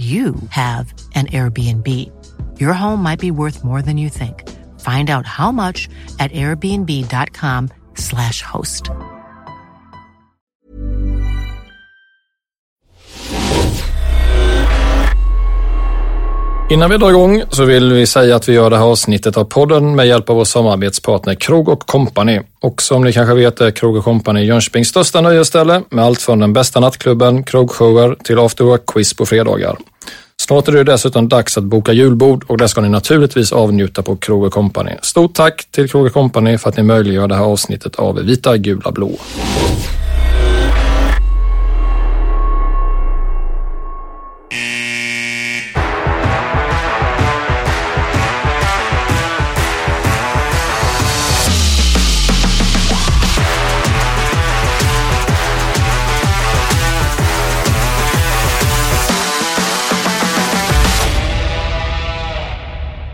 you have an Airbnb. Your home might be worth more than you think. Find out how much at airbnb.com/slash host. Innan vi drar igång så vill vi säga att vi gör det här avsnittet av podden med hjälp av vår samarbetspartner Krog och Company. Och som ni kanske vet är Krog och Company Jönköpings största nöjesställe med allt från den bästa nattklubben, krogshower till afterwork-quiz på fredagar. Snart är det dessutom dags att boka julbord och det ska ni naturligtvis avnjuta på Kroger Company. Stort tack till Kroger Company för att ni möjliggör det här avsnittet av Vita, Gula, Blå.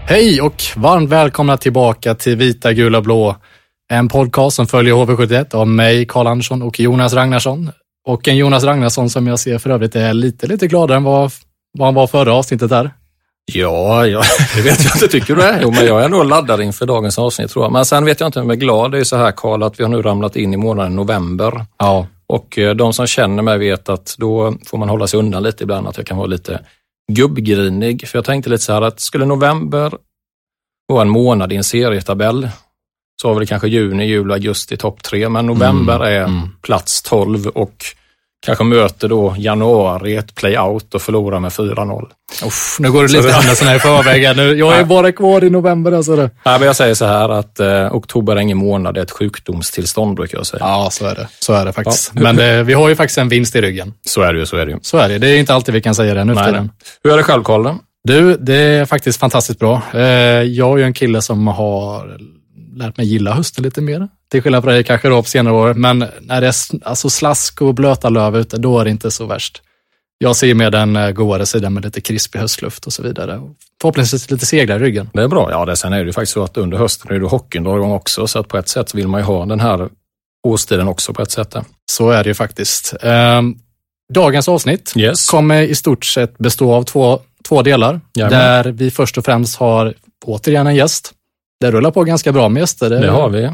Hej och varmt välkomna tillbaka till Vita, Gula, Blå. En podcast som följer HV71 av mig, Karl Andersson och Jonas Ragnarsson. Och en Jonas Ragnarsson som jag ser för övrigt är lite, lite gladare än vad, vad han var förra avsnittet där. Ja, ja, det vet jag inte. Tycker du det? Jo, men jag är ändå laddad inför dagens avsnitt tror jag. Men sen vet jag inte om jag är glad. Det är så här Karl, att vi har nu ramlat in i månaden november. Ja, Och eh, de som känner mig vet att då får man hålla sig undan lite ibland, att jag kan vara lite gubbgrinig. För jag tänkte lite så här att skulle november vara en månad i en serietabell så har vi kanske juni, juli, augusti topp tre, men november är plats 12 och kanske möter då januari ett play-out och förlorar med 4-0. Uff, nu går det lite händelserna i förväg. Nu, jag är bara kvar i november. Alltså. Nej, men jag säger så här att eh, oktober är ingen månad, det är ett sjukdomstillstånd brukar jag säga. Ja, så är det. Så är det faktiskt. Ja. Men eh, vi har ju faktiskt en vinst i ryggen. Så är det ju, så är det ju. Så är det. Det är inte alltid vi kan säga det nu för tiden. Hur är det själv, Karl? Du, det är faktiskt fantastiskt bra. Eh, Jag är ju en kille som har lärt mig gilla hösten lite mer. Till skillnad från dig kanske då på senare år. Men när det är alltså slask och blöta löv ute, då är det inte så värst. Jag ser med den eh, godare sidan med lite krispig höstluft och så vidare. Förhoppningsvis lite seglar i ryggen. Det är bra. Ja, det, sen är det ju faktiskt så att under hösten är det hockeyn drar igång också, så att på ett sätt vill man ju ha den här årstiden också på ett sätt. Så är det ju faktiskt. Ehm, Dagens avsnitt Yes. kommer i stort sett bestå av två, två delar. Jajamän. Där vi först och främst har återigen en gäst. Det rullar på ganska bra med gäster. Det har vi.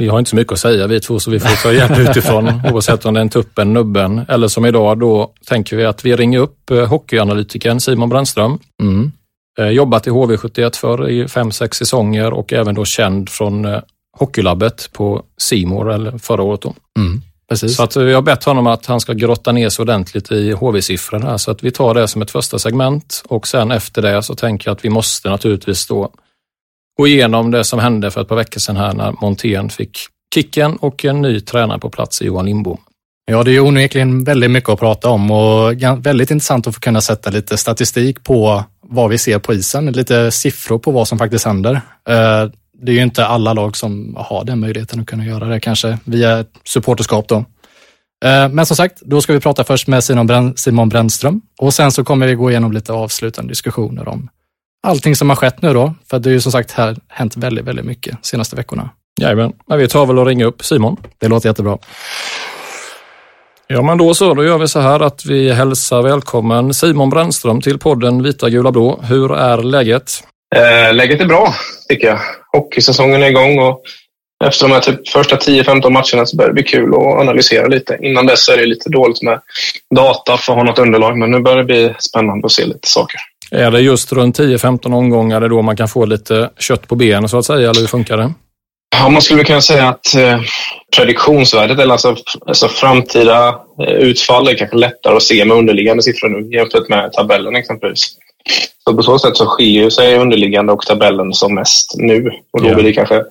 Vi har inte så mycket att säga vi två, så vi får ta hjälp utifrån, oavsett om det är en tuppen, nubben eller som idag, då tänker vi att vi ringer upp eh, hockeyanalytikern Simon Brännström. Mm. Eh, jobbat i HV71 för i fem, sex säsonger och även då känd från eh, Hockeylabbet på Simor eller förra året. Mm. Så att vi har bett honom att han ska grotta ner sig ordentligt i HV-siffrorna så att vi tar det som ett första segment och sen efter det så tänker jag att vi måste naturligtvis då gå igenom det som hände för ett par veckor sedan här när Montén fick kicken och en ny tränare på plats i Johan Lindbom. Ja, det är onekligen väldigt mycket att prata om och väldigt intressant att få kunna sätta lite statistik på vad vi ser på isen, lite siffror på vad som faktiskt händer. Eh, det är ju inte alla lag som har den möjligheten att kunna göra det kanske via ett supporterskap då. Eh, men som sagt, då ska vi prata först med Simon Brännström och sen så kommer vi gå igenom lite avslutande diskussioner om allting som har skett nu då. För det är ju som sagt här hänt väldigt, väldigt mycket de senaste veckorna. Jajamän, men vi tar väl och ringer upp Simon. Det låter jättebra. Ja, men då så. Då gör vi så här att vi hälsar välkommen Simon Brännström till podden Vita, gula, blå. Hur är läget? Eh, läget är bra, tycker jag. Hockeysäsongen är igång och efter de här typ första 10-15 matcherna så börjar det bli kul att analysera lite. Innan dess är det lite dåligt med data för att ha något underlag, men nu börjar det bli spännande att se lite saker. Är det just runt 10-15 omgångar då man kan få lite kött på benen så att säga, eller hur funkar det? Ja, man skulle kunna säga att eh, prediktionsvärdet, eller alltså, alltså framtida eh, utfall, är kanske lättare att se med underliggande siffror nu jämfört med tabellen exempelvis. Så på så sätt så skiljer sig underliggande och tabellen som mest nu och då Ja. blir det kanske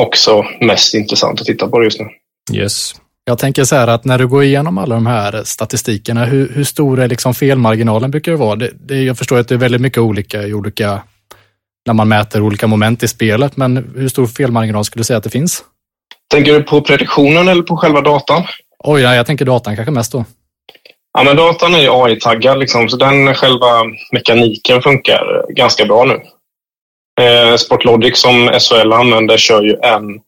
också mest intressant att titta på det just nu. Yes. Jag tänker så här att när du går igenom alla de här statistikerna, hur, hur stor är liksom felmarginalen brukar det vara? Det, det, jag förstår att det är väldigt mycket olika i olika, när man mäter olika moment i spelet, men hur stor felmarginal skulle du säga att det finns? Tänker du på prediktionen eller på själva datan? Oj, ja, jag tänker datan kanske mest då. Ja, men datan är ju AI-taggad, liksom, så den själva mekaniken funkar ganska bra nu. Eh, Sportlogic som SHL använder kör ju en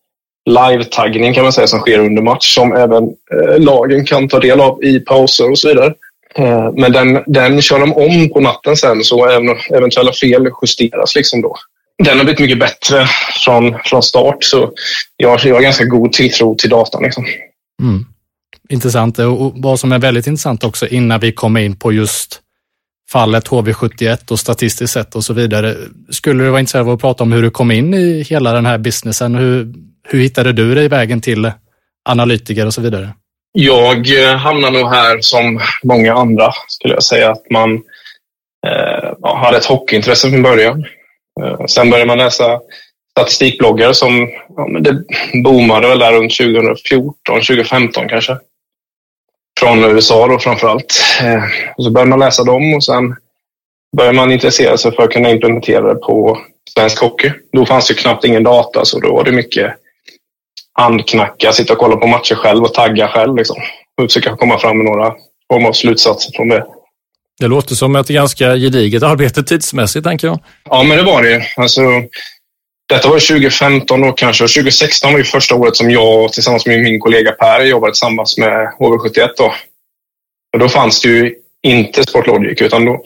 live-taggning kan man säga som sker under match som även eh, lagen kan ta del av i pauser och så vidare. Eh, men den, den kör de om på natten sen så även, eventuella fel justeras liksom då. Den har blivit mycket bättre från, från start så jag, jag har ganska god tilltro till datan. Liksom. Mm. Intressant. Och vad som är väldigt intressant också innan vi kommer in på just fallet HV71 och statistiskt sett och så vidare. Skulle du vara intresserad av att prata om hur du kom in i hela den här businessen? Hur, hur hittade du dig vägen till analytiker och så vidare? Jag eh, hamnade hamnar nog här som många andra, skulle jag säga. Att man eh, hade ett hockeyintresse från början. Eh, sen började man läsa statistikbloggar som ja, men det boomade väl där runt 2014, 2015 kanske. Från USA då framför allt. Eh, och så började man läsa dem och sen började man intressera sig för att kunna implementera det på svensk hockey. Då fanns det knappt ingen data så då var det mycket handknacka, sitta och kolla på matcher själv och tagga själv. Liksom. Och försöka komma fram med några form av slutsatser från det. Det låter som ett ganska gediget arbete tidsmässigt, tänker jag. Ja, men det var det. Alltså, detta var 2015 då kanske. Och 2016 var ju första året som jag tillsammans med min kollega Per jobbade tillsammans med HV71. Då. Och då fanns det ju inte Sportlogic, utan då,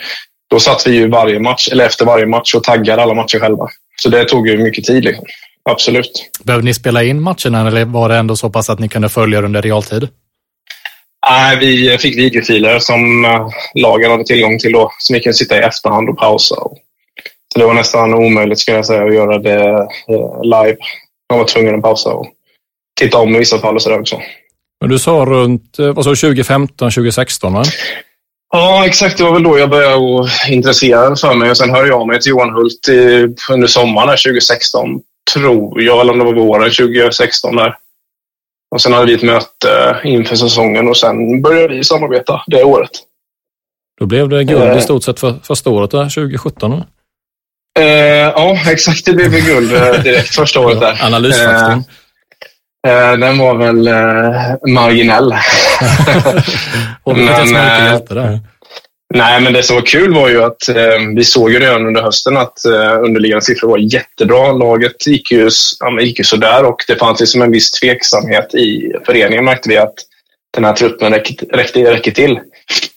då satt vi ju varje match, eller efter varje match och taggade alla matcher själva. Så det tog ju mycket tid. Liksom. Absolut. Behövde ni spela in matcherna eller var det ändå så pass att ni kunde följa under realtid? Nej, vi fick videofiler som eh, lagen hade tillgång till då, som vi kunde sitta i efterhand och pausa. Så det var nästan omöjligt skulle jag säga att göra det eh, live. Jag var tvungen att pausa och titta om i vissa fall och sådär också. Men du sa runt eh, vad sa du, 2015, 2016, va? Ja, exakt. Det var väl då jag började intressera för mig och sen hörde jag av mig till Johan Hult i, under sommaren där 2016, tror jag, eller om det var våren 2016 där. Och sen hade vi ett möte inför säsongen och sen började vi samarbeta det året. Då blev det guld Eh. i stort sett för första året, där, 2017. va? Eh, ja, exakt. Det blev guld eh, direkt första året där. Analysfaktorn. Eh, eh, den var väl eh, marginell. Vilket Men, som är eh, hjälte där. Nej, men det som var kul var ju att eh, vi såg ju redan under hösten att eh, underliggande siffror var jättebra. Laget gick ju, ja, gick ju sådär och det fanns liksom en viss tveksamhet i föreningen märkte vi att den här truppen räckte, räckte, räcker till.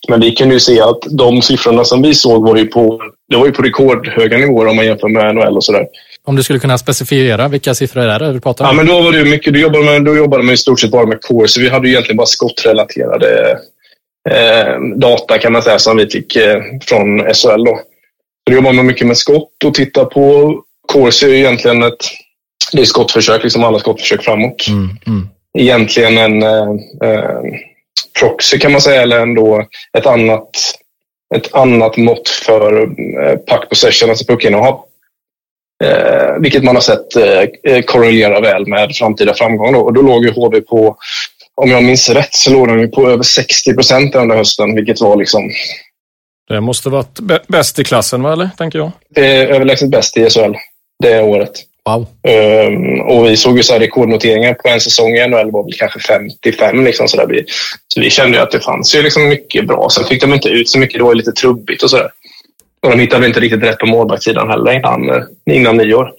Men vi kunde ju se att de siffrorna som vi såg var ju på, det var ju på rekordhöga nivåer om man jämför med NHL och sådär. Om du skulle kunna specifiera vilka siffror är det du pratar om? Ja, men då var det mycket, då jobbade man, då jobbade man i stort sett bara med core, så vi hade ju egentligen bara skottrelaterade data kan man säga som vi fick eh, från SHL. Då. Så då jobbar man mycket med skott och tittar på Corsi är egentligen ett det är skottförsök, liksom alla skottförsök framåt. Mm, mm. Egentligen en eh, eh, proxy kan man säga, eller ändå ett annat, ett annat mått för eh, puck possession, alltså puckinnehav. Eh, vilket man har sett eh, eh, korrelera väl med framtida framgång. Då. Och då låg ju HV på, om jag minns rätt, så låg de på över 60 procent under hösten, vilket var liksom Det måste varit bä- bäst i klassen, va, eller? Tänker jag. det är överlägset bäst i SHL det året. Wow. Um, och vi såg ju så här rekordnoteringar på en säsong i NHL var väl kanske 55. Liksom, så, där. Vi, så vi kände ju att det fanns ju liksom mycket bra. Sen fick de inte ut så mycket. Det var lite trubbigt och sådär. Och de hittade inte riktigt rätt på målvaktssidan heller innan, innan nyår.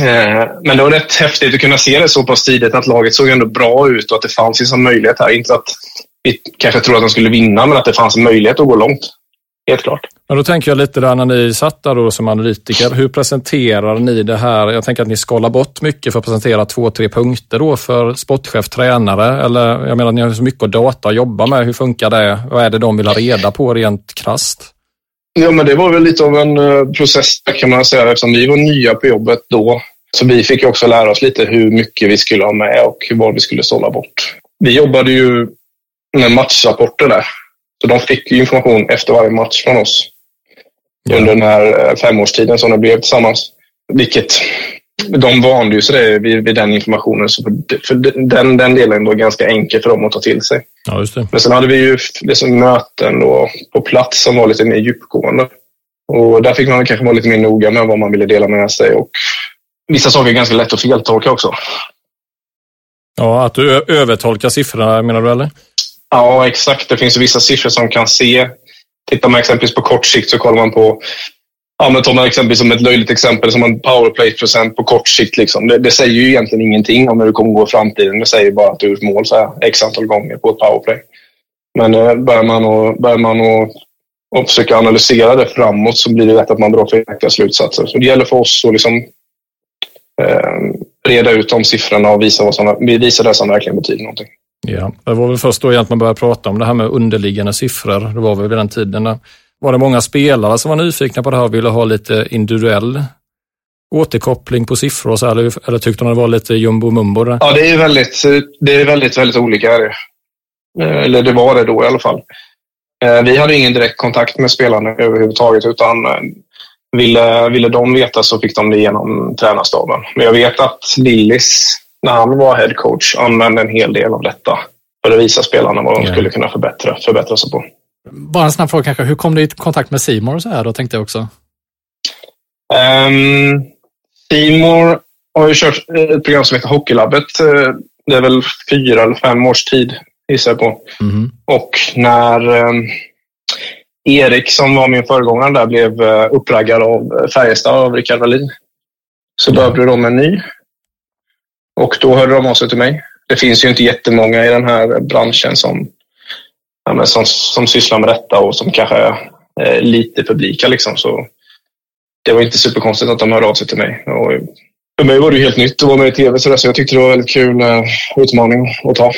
Eh, men det var rätt häftigt att kunna se det så pass tidigt att laget såg ändå bra ut och att det fanns en möjlighet här. Inte att vi kanske trodde att de skulle vinna, men att det fanns en möjlighet att gå långt. Helt klart. Men då tänker jag lite där när ni satt där då som analytiker. Hur presenterar ni det här? Jag tänker att ni skalar bort mycket för att presentera två, tre punkter då för sportchef, tränare. Eller jag menar, ni har så mycket data att jobba med. Hur funkar det? Vad är det de vill ha reda på rent krast? Ja, men det var väl lite av en uh, process kan man säga eftersom vi var nya på jobbet då. Så vi fick också lära oss lite hur mycket vi skulle ha med och vad vi skulle sålla bort. Vi jobbade ju med matchrapporter där. Så de fick information efter varje match från oss. Ja. Under den här eh, femårstiden som det blev tillsammans. Vilket de vande ju sig vid, vid den informationen. Så för, för den, den delen var ganska enkel för dem att ta till sig. Ja, just det. Men sen hade vi ju liksom möten då på plats som var lite mer djupgående. Och där fick man kanske vara lite mer noga med vad man ville dela med sig. Och vissa saker är ganska lätt att feltolka också. Ja, att du övertolkar siffrorna menar du eller? Ja, exakt. Det finns vissa siffror som kan se. Tittar man exempelvis på kort sikt så kollar man på Ja, men tar man exempelvis som ett löjligt exempel som en powerplay-procent på kort sikt. Liksom. Det, det, säger ju egentligen ingenting om hur det kommer gå i framtiden. Det säger bara att du har gjort mål så här, x antal gånger på ett powerplay. Men eh, börjar man, och, börjar man och, och försöka analysera det framåt så blir det lätt att man drar felaktiga slutsatser. Så det gäller för oss att liksom, eh, reda ut de siffrorna och visa, vad som, visa det som verkligen betyder någonting. Ja, det var väl först då egentligen man började prata om det här med underliggande siffror. Det var väl vid den tiden. Var det många spelare som var nyfikna på det här och ville ha lite individuell återkoppling på siffror och så, eller, eller tyckte de det var lite jumbo mumbo? Ja, det är väldigt, det är väldigt, väldigt olika. Eh, eller det var det då i alla fall. Eh, vi hade ingen direkt kontakt med spelarna överhuvudtaget utan eh, ville, ville de veta så fick de det genom tränarstaben. Men jag vet att Lillis när han var headcoach använde en hel del av detta för att visa spelarna vad de yeah. skulle kunna förbättra, förbättra sig på. Bara en snabb fråga kanske. Hur kom du i kontakt med Simor så här då, tänkte jag också? Um, Simor har ju kört ett program som heter Hockeylabbet. Eh, det är väl fyra eller fem års tid, gissar jag på. Mm. Och när um, Erik, som var min föregångare där, blev uh, uppraggad av Färjestad av Rickard Wallin så ja. behövde de en ny. Och då hörde de av sig till mig. Det finns ju inte jättemånga i den här branschen som, ja, som, som sysslar med detta och som kanske är eh, lite publika. Liksom. Så det var inte superkonstigt att de hörde av sig till mig. Och för mig var det helt nytt att vara med i tv, så, jag tyckte det var en väldigt kul uh, utmaning att ta.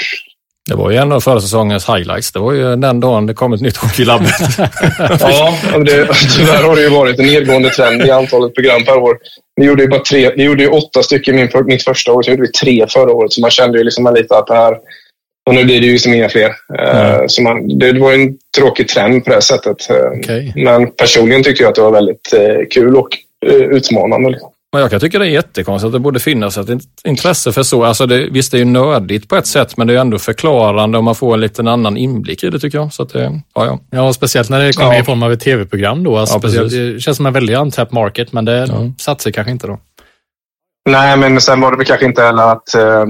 Det var ju en av förra säsongens highlights. Det var ju den dagen det kom ett nytt Hockeylabbet. ja, det, tyvärr har det ju varit en nedgående trend i antalet program per år. Vi gjorde ju bara tre, vi gjorde ju åtta stycken min, mitt första år, så gjorde vi tre förra året. Så man kände ju liksom lite att det här... Och nu blir det ju liksom inga fler. Mm. Så man, det, var en tråkig trend på det sättet. Eh, okay. Men personligen tyckte jag att det var väldigt eh, kul och utmanande. Liksom. Men jag kan tycka det är jättekonstigt att det borde finnas ett intresse för så. Alltså det, visst, det är ju nördigt på ett sätt, men det är ändå förklarande och man får en liten annan inblick i det tycker jag. Så att det, ja, ja. ja, speciellt när det kommer ja. i form av ett tv-program då. Alltså, ja, det känns som en väldigt untapped market, men det ja. satsar kanske inte då. Nej, men sen var det väl kanske inte heller att eh,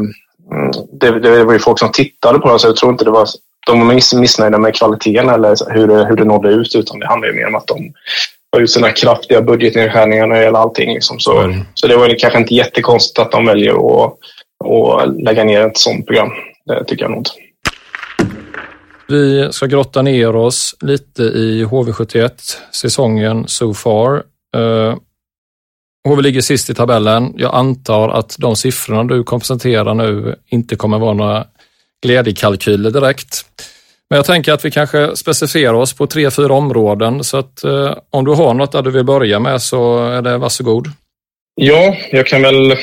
det, det, var ju folk som tittade på det, så jag tror inte det var de var miss, missnöjda med kvaliteten eller hur det, hur det nådde ut, utan det handlar ju mer om att de har ut sina kraftiga budgetnedskärningar när det gäller allting. Liksom. Så, mm. så det var kanske inte jättekonstigt att de väljer att, att lägga ner ett sådant program. Det tycker jag nog inte. Vi ska grotta ner oss lite i HV71, säsongen so far. HV ligger sist i tabellen. Jag antar att de siffrorna du kompenserar nu inte kommer vara några glädjekalkyler direkt. Men jag tänker att vi kanske specificerar oss på tre, fyra områden. Så att eh, om du har något där du vill börja med så är det varsågod. Ja, jag kan väl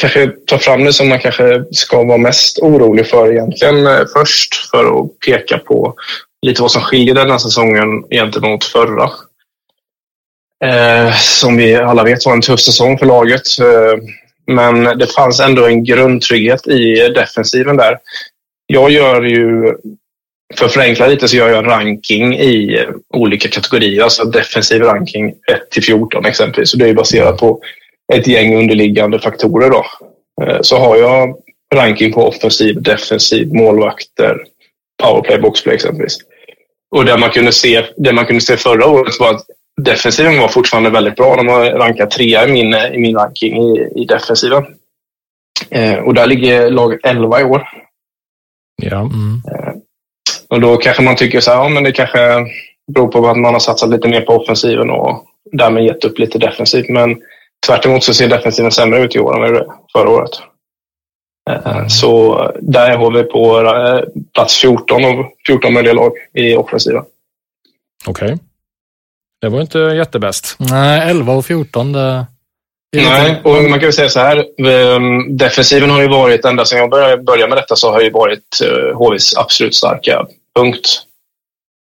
kanske ta fram det som man kanske ska vara mest orolig för egentligen eh, först för att peka på lite vad som skiljer den här säsongen gentemot förra. Eh, som vi alla vet var en tuff säsong för laget. Eh, men det fanns ändå en grundtrygghet i defensiven där jag gör ju, för att förenkla lite, så gör jag ranking i olika kategorier. Alltså defensiv ranking 1 till 14 exempelvis. Så det är baserat på ett gäng underliggande faktorer då. Eh, så har jag ranking på offensiv, defensiv, målvakter, powerplay, boxplay exempelvis. Och det man kunde se, det man kunde se förra året var att defensiven var fortfarande väldigt bra. De har rankat trea i min, i min ranking i, i defensiven. Eh, och där ligger lag 11 i år. Ja. Mm. Eh, och då kanske man tycker så här, ja men det kanske beror på att man har satsat lite mer på offensiven och därmed gett upp lite defensivt. Men tvärt emot så ser defensiven sämre ut i år än förra året. Mm. Så där har vi på eh, plats 14 av 14 möjliga lag i offensiven. Okej. Okay. Det var inte jättebäst. Nej, 11 och 14. Det... Nej, och man kan ju säga så här. Ehm, defensiven har ju varit, ända sedan jag började med detta, så har ju varit HVs eh, absolut starka punkt.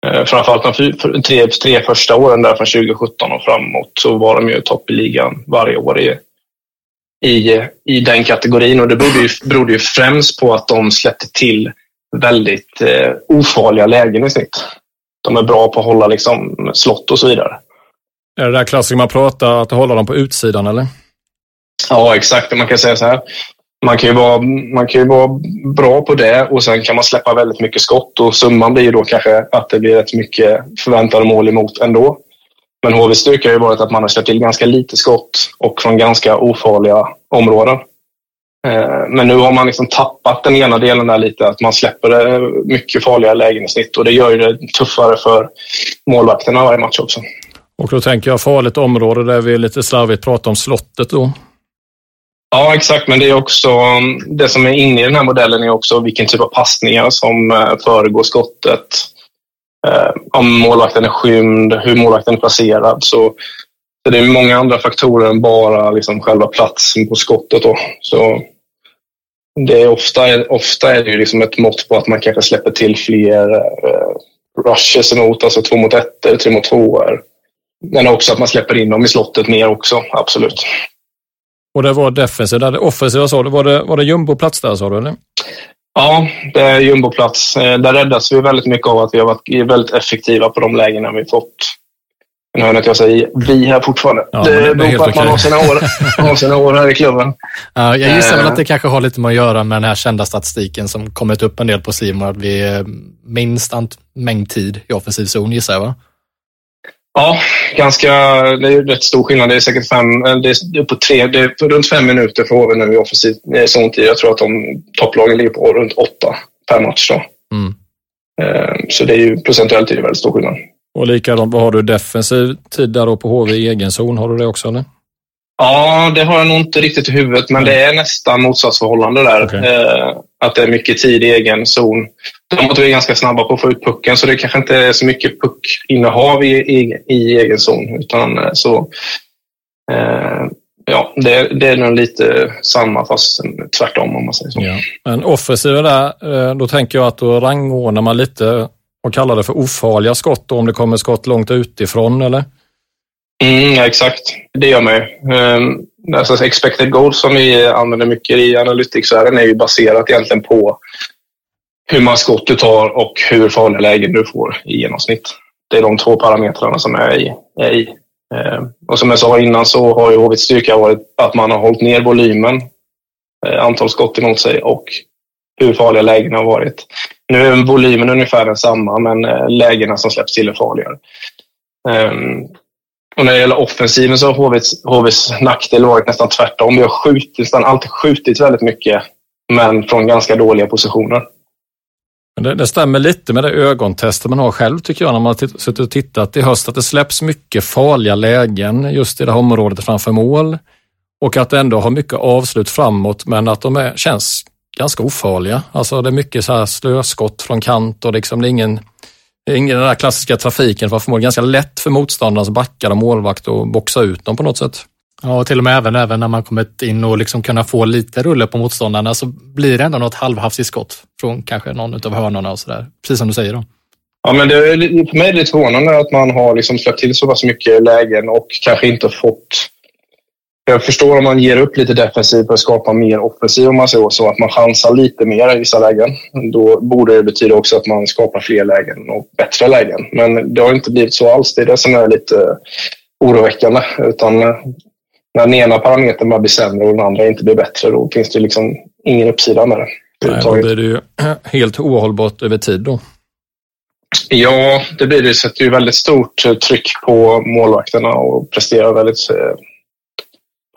Eh, framförallt de tre, tre första åren där från 2017 och framåt så var de ju topp i ligan varje år i, i, i den kategorin. Och det berodde ju, berodde ju främst på att de släppte till väldigt eh, ofarliga lägen i snitt. De är bra på att hålla liksom, slott och så vidare. Är det där klassiska man pratar, att hålla dem på utsidan eller? Ja, exakt. Man kan säga så här. Man kan, ju vara, man kan ju vara bra på det och sen kan man släppa väldigt mycket skott och summan blir ju då kanske att det blir rätt mycket förväntade mål emot ändå. Men HVs styrka har ju varit att man har släppt till ganska lite skott och från ganska ofarliga områden. Eh, men nu har man liksom tappat den ena delen där lite, att man släpper mycket farliga lägen i snitt och det gör ju det tuffare för målvakterna varje match också. Och då tänker jag farligt område där vi lite slarvigt pratar om slottet då. Ja, exakt. Men det är också det som är inne i den här modellen är också vilken typ av passningar som eh, föregår skottet. Eh, om målvakten är skymd, hur målvakten är placerad. Så det är många andra faktorer än bara liksom själva platsen på skottet. Då. Så det är ofta, ofta är det ju liksom ett mått på att man kanske släpper till fler eh, rushes emot, alltså två mot ett eller tre mot två. Men också att man släpper in dem i slottet mer också, absolut. Och det var defensiv, där offensiva sa du. Var det, var det jumboplats där sa du? Eller? Ja, det är jumboplats. Eh, där räddas vi väldigt mycket av att vi har varit väldigt effektiva på de lägena vi fått. Nu hör att jag säger vi här fortfarande. Ja, det beror på att man har sina, år, har sina år här i klubben. Ja, jag gissar väl att det kanske har lite med att göra med den här kända statistiken som kommit upp en del på Simon, att vi är minst mängd tid i offensiv zon gissar jag va? Ja, ganska, det är rätt stor skillnad. Det är säkert fem, det är på tre, det är runt fem minuter för HV nu i offensiv zontid. Jag tror att de topplagen ligger på runt åtta per match. Då. Mm. Eh, så det är ju procentuellt är det väldigt stor skillnad. Och likadant, vad har du defensiv tid där då på HV i egen zon? Har du det också eller? Ja, det har jag nog inte riktigt i huvudet, men det är nästan motsatsförhållande där. Okay. Eh, att det är mycket tid i egen zon. Däremot är vi ganska snabba på att få ut pucken, så det kanske inte är så mycket puckinnehav i, i, i egen zon. Utan eh, så, eh, ja, det, det är nog lite samma, fast tvärtom om man säger så. Ja. Men offensiva där, eh, då tänker jag att då rangordnar man lite och kallar det för ofarliga skott då, om det kommer skott långt utifrån, eller? Mm, ja, exakt, det gör man ju. Um, alltså expected goals som vi använder mycket i analytics-världen är ju baserat egentligen på hur många skott du tar och hur farliga lägen du får i genomsnitt. Det är de två parametrarna som är i. Är i. Um, och som jag sa innan så har ju HVs styrka varit att man har hållit ner volymen, eh, antal skott emot sig och hur farliga lägena har varit. Nu är volymen ungefär densamma, men eh, lägena som släpps till är farligare. Ehm, och när det gäller offensiven så har HVs, HVs nackdel varit nästan tvärtom. Vi har skjutit, nästan alltid skjutit väldigt mycket, men från ganska dåliga positioner. Det, det, stämmer lite med det ögontestet man har själv tycker jag när man har suttit och tittat i höst. Att det släpps mycket farliga lägen just i det här området framför mål. Och att det ändå har mycket avslut framåt men att de är, känns ganska ofarliga. Alltså det är mycket så här slöskott från kant och liksom det är ingen Ingen den där klassiska trafiken var förmodligen ganska lätt för motståndarnas backar och målvakt att boxa ut dem på något sätt. Ja, och till och med även, även när man kommit in och liksom kunna få lite rulle på motståndarna så blir det ändå något halvhafsigt skott från kanske någon av hörnorna och sådär. Precis som du säger. Då. Ja, men det är, för mig är det lite förvånande att man har liksom släppt till så pass mycket lägen och kanske inte fått jag förstår om man ger upp lite defensivt för att skapa mer offensiv om man säger så, att man chansar lite mer i vissa lägen. Då borde det betyda också att man skapar fler lägen och bättre lägen. Men det har inte blivit så alls. Det är det som är lite oroväckande. Utan när den ena parametern bara blir sämre och den andra inte blir bättre, då finns det liksom ingen uppsida med det. Nej, då blir det ju helt ohållbart över tid då. Ja, det blir det. Det sätter ju väldigt stort tryck på målvakterna och presterar väldigt eh,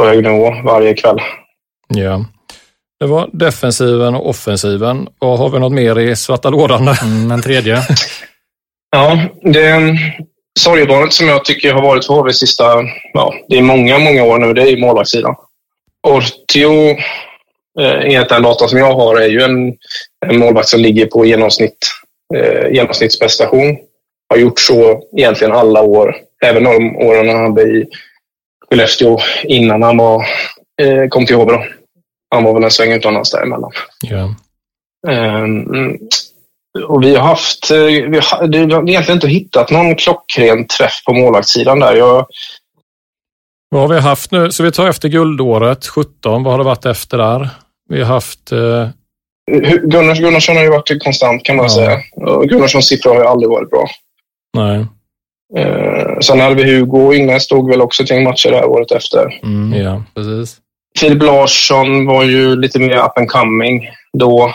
hög nivå varje kväll. Ja. Det var defensiven och offensiven. Och har vi något mer i svarta lådan? Mm, en tredje. ja, det sorgebarnet som jag tycker har varit för HV sista, ja, det är många, många år nu, det är målvaktssidan. Ortio, eh, enligt den data som jag har, är ju en, en målvakt som ligger på genomsnitt, eh, genomsnittsprestation. Har gjort så egentligen alla år, även de åren han hade i Skellefteå innan han var, eh, kom till HV. Han var väl en sväng utomlands däremellan. Ja. Um, och vi har haft, eh, vi har, det har egentligen inte hittat någon klockren träff på målvaktssidan där. Jag, vad har vi haft nu? Så vi tar efter guldåret 17. Vad har det varit efter där? Vi har haft... Eh... Gunnars, Gunnarsson har ju varit konstant kan man ja. säga. Gunnarssons siffror har ju aldrig varit bra. Nej. Eh, sen hade vi Hugo inne, stod väl också till matcher det här året efter. Mm, ja, precis. Filip Larsson var ju lite mer up and coming då.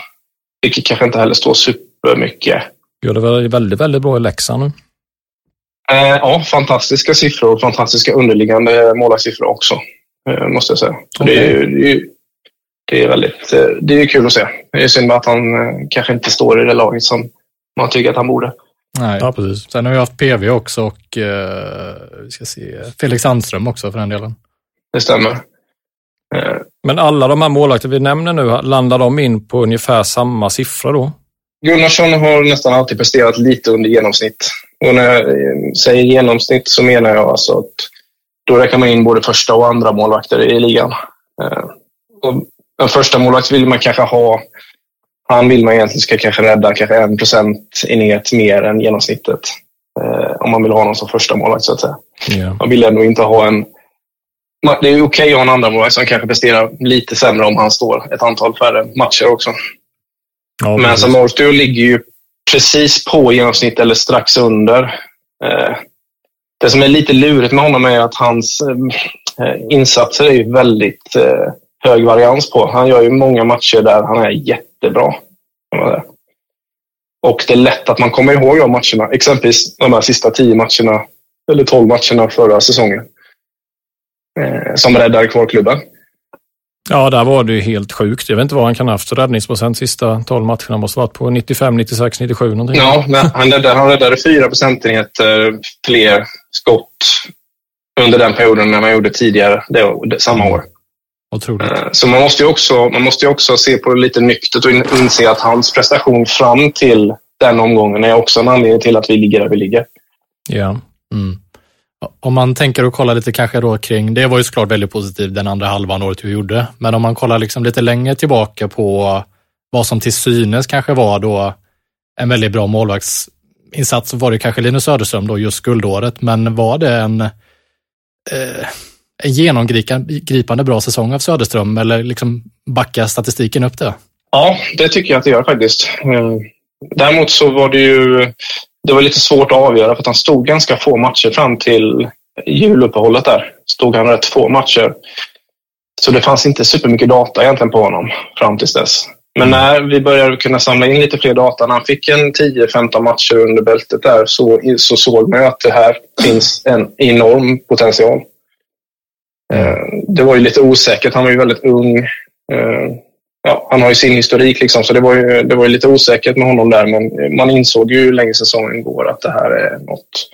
Vilket kanske inte heller står supermycket. Gör det väl väldigt, väldigt bra i Leksand nu. Eh, ja, fantastiska siffror och fantastiska underliggande målvaktssiffror också. Eh, måste jag säga. Okay. Det, är, det, är, det är väldigt eh, det är kul att se. Det är synd att han eh, kanske inte står i det laget som man tycker att han borde. Nej. Ja, precis. Sen har vi haft PV också och eh, vi ska se, Felix Sandström också för den delen. Det stämmer. Men alla de här målvakter vi nämner nu, landar de in på ungefär samma siffror då? Gunnarsson har nästan alltid presterat lite under genomsnitt. Och när jag säger genomsnitt så menar jag alltså att då räknar man in både första och andra målvakter i ligan. Och en första målvakt vill man kanske ha han vill man egentligen ska kanske rädda kanske en procent inget mer än genomsnittet. Eh, om man vill ha någon som första målvakt så att säga. Yeah. Man vill ändå inte ha en... Det är okej okay att ha en andra målvakt som kanske presterar lite sämre om han står ett antal färre matcher också. Ja, Men som Ortio ligger ju precis på genomsnitt eller strax under. Eh, det som är lite lurigt med honom är att hans eh, insatser är väldigt eh, hög varians på. Han gör ju många matcher där han är jättebra. Och det är lätt att man kommer ihåg de matcherna. Exempelvis de här sista tio matcherna, eller tolv matcherna förra säsongen. Eh, som räddade kvar klubben. Ja, där var det ju helt sjukt. Jag vet inte vad han kan ha haft för räddningsprocent sista tolv matcherna. måste varit på 95, 96, 97 någonting. Ja, han räddade, han räddade fyra procentenheter fler skott under den perioden än man gjorde tidigare det, samma år. Otroligt. Eh, så man måste ju också, man måste också se på det lite nyktert och inse att hans prestation fram till den omgången är också en anledning till att vi ligger där vi ligger. Ja. Mm. Om man tänker och kollar lite kanske då kring, det var ju såklart väldigt positivt den andra halvan året vi gjorde, men om man kollar liksom lite längre tillbaka på vad som till synes kanske var då en väldigt bra målvaktsinsats så var det kanske Linus Söderström då just guldåret, men var det en eh, en genomgripande bra säsong av Söderström eller liksom backar statistiken upp det? Ja, det tycker jag att det gör faktiskt. Eh, däremot så var det ju det var lite svårt att avgöra för att han stod ganska få matcher fram till juluppehållet där. Stod han rätt få matcher. Så det fanns inte supermycket data egentligen på honom fram tills dess. Men mm. när vi började kunna samla in lite fler data, när han fick en 10-15 matcher under bältet där så, så såg man att det här finns en enorm potential. Eh, det var ju lite osäkert. Han var ju väldigt ung. Eh, ja, han har ju sin historik, liksom, så det var, ju, det var ju lite osäkert med honom där. Men man insåg ju länge säsongen går att det här är något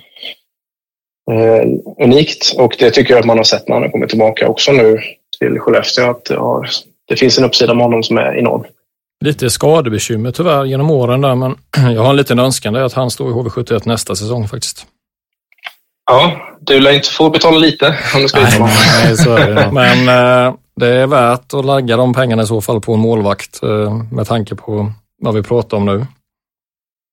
eh, unikt. Och det tycker jag att man har sett när han har kommit tillbaka också nu till Skellefteå. Att det, har, det finns en uppsida med honom som är enorm. Lite skadebekymmer tyvärr genom åren där, men jag har en liten önskan det är att han står i HV71 nästa säsong faktiskt. Ja, du lär inte få betala lite om du ska nej, nej, så är det. Men eh, det är värt att lägga de pengarna i så fall på en målvakt eh, med tanke på vad vi pratar om nu.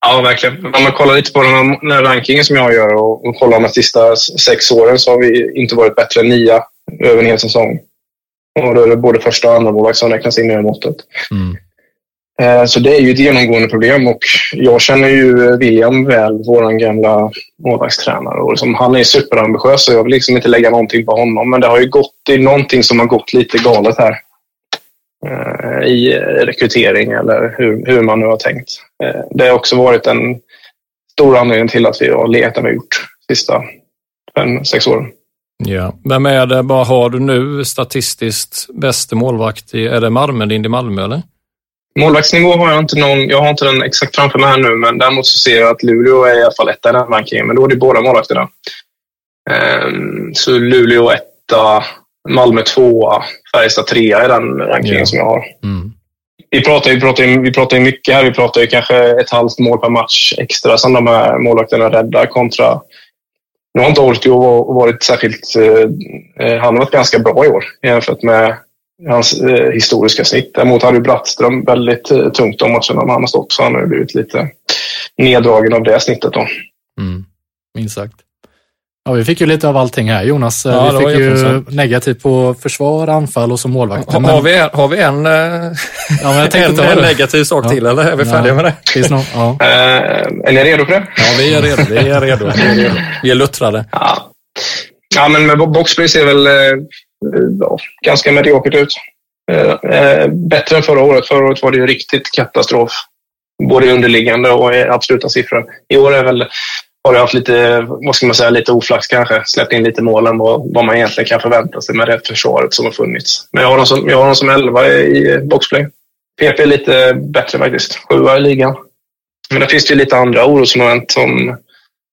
Ja, verkligen. Om man kollar lite på den här rankingen som jag gör och, och kollar de sista sex åren så har vi inte varit bättre än nia över en hel säsong. Och då är det både första och andra målvakt som räknas in i det måttet. Mm. Eh, så det är ju ett genomgående problem och jag känner ju William väl, vår gamla målvaktstränare. Och liksom, han är superambitiös och jag vill liksom inte lägga någonting på honom. Men det har ju gått, det är någonting som har gått lite galet här. Eh, I rekrytering eller hur, hur man nu har tänkt. Eh, det har också varit en stor anledning till att vi har letat vi gjort de sista fem, sex åren. Ja. Vem är det, vad har du nu statistiskt bästa målvakt i, är det Malmö, Lindy Malmö eller? Målvaktsnivå har jag inte någon, jag har inte den exakt framför mig här nu, men däremot så ser jag att Luleå är i alla fall etta i den rankingen, men då är det båda målvakterna. Um, så Luleå etta, Malmö tvåa, Färjestad trea i den rankingen ja. som jag har. Mm. Vi pratar, vi, pratar, vi pratar ju mycket här. Vi pratar ju kanske ett halvt mål per match extra som de här målvakterna räddar kontra... Nu har inte Ortio varit särskilt... Eh, han har varit ganska bra i år jämfört med hans eh, historiska snitt. Däremot hade Brattström väldigt eh, tungt de matcherna han har stått, så han har blivit lite neddragen av det snittet. Då. Mm, minst sagt. Ja, vi fick ju lite av allting här. Jonas, eh, ja, vi fick ju negativt på försvar, anfall och så målvakt. Har, men... har, vi, har vi en, eh, ja, en, en negativ sak ja. till eller är vi färdiga med det? Finns någon, ja. uh, är ni redo för det? Ja, vi är redo. Vi är redo. Vi är, redo. Vi är luttrade. Ja. ja, men med boxplay ser väl ja, ganska mediokert ut. Eh, eh, bättre än förra året. Förra året var det ju riktigt katastrof. Både i underliggande och i absoluta siffror. I år är väl har jag haft lite, vad ska man säga, lite oflax kanske. Släppt in lite mål än vad, vad man egentligen kan förvänta sig med det försvaret som har funnits. Men jag har dem som, jag har dem som elva i boxplay. PP är lite bättre faktiskt. Sjua i ligan. Men det finns det ju lite andra orosmoment som,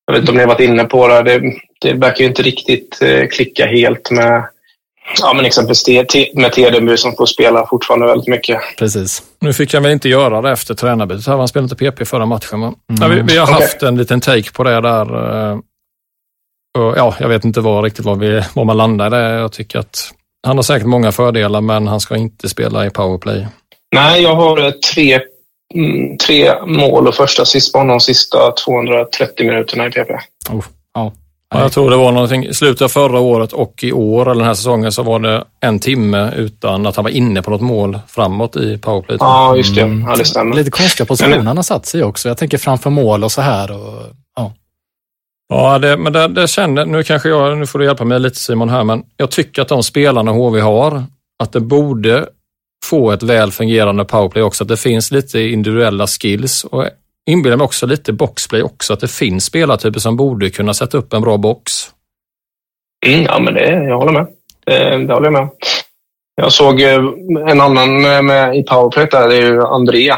jag vet inte om ni har varit inne på det. Det, det verkar ju inte riktigt klicka helt med Ja, men exempelvis med Tedenby som får spela fortfarande väldigt mycket. Precis. Nu fick han väl inte göra det efter tränarbytet. Han spelade inte PP förra matchen. Men mm. vi, vi, har haft okay. en liten take på det där. Eh, och ja, jag vet inte var, riktigt var, vi, var man landade. Jag tycker att han har säkert många fördelar, men han ska inte spela i powerplay. Nej, jag har eh, tre, mm, tre mål och första assist på honom de sista 230 minuterna i PP. Oh, ja. Ja, jag tror det var någonting i slutet av förra året och i år, eller den här säsongen, så var det en timme utan att han var inne på något mål framåt i powerplay. Ja, just det. Mm. Ja, det stämmer. Lite konstiga positioner han har satt sig också. Jag tänker framför mål och så här. Och, ja. Ja, det, men det, det känner, nu kanske jag, nu får du hjälpa mig lite Simon här, men jag tycker att de spelarna HV har, att det borde få ett väl fungerande powerplay också. Att det finns lite individuella skills och inbillar mig också lite boxplay också, att det finns spelartyper som borde kunna sätta upp en bra box. Mm, ja, men det, jag håller med. Det, det håller jag med Jag såg eh, en annan med, i powerplay där, det är ju Andrea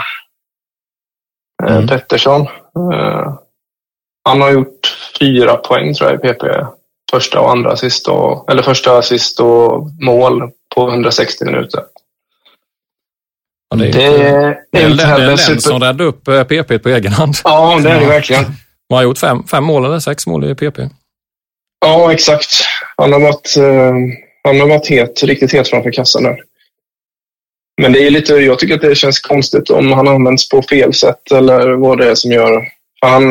eh, mm. Pettersson. Eh, han har gjort fyra poäng tror jag i PP. Första och andra assist och, eller första assist och mål på 160 minuter. Ja, det, är, det, det är inte heller super... som räddade upp PP eh, på egen hand. Ja, det är det verkligen. Han har gjort fem, fem mål eller sex mål i PP. Ja, exakt. Han har varit, uh, han har varit het, riktigt het framför kassan där. Men det är lite, jag tycker att det känns konstigt om han används på fel sätt eller vad det är som gör. Han,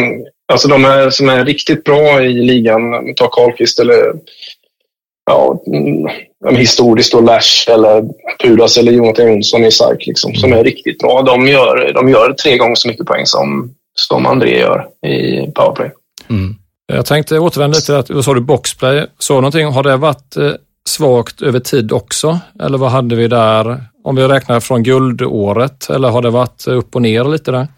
alltså de är, som är riktigt bra i ligan, ta Karlqvist eller ja, mm, historiskt då Lash eller Pudas eller Jonathan Jonsson i SARK liksom, som är riktigt bra. De gör, de gör tre gånger så mycket poäng som, som André gör i powerplay. Mm. Jag tänkte återvända till att, vad sa du, boxplay, så någonting, har det varit eh, svagt över tid också? Eller vad hade vi där, om vi räknar från guldåret, eller har det varit upp och ner lite där?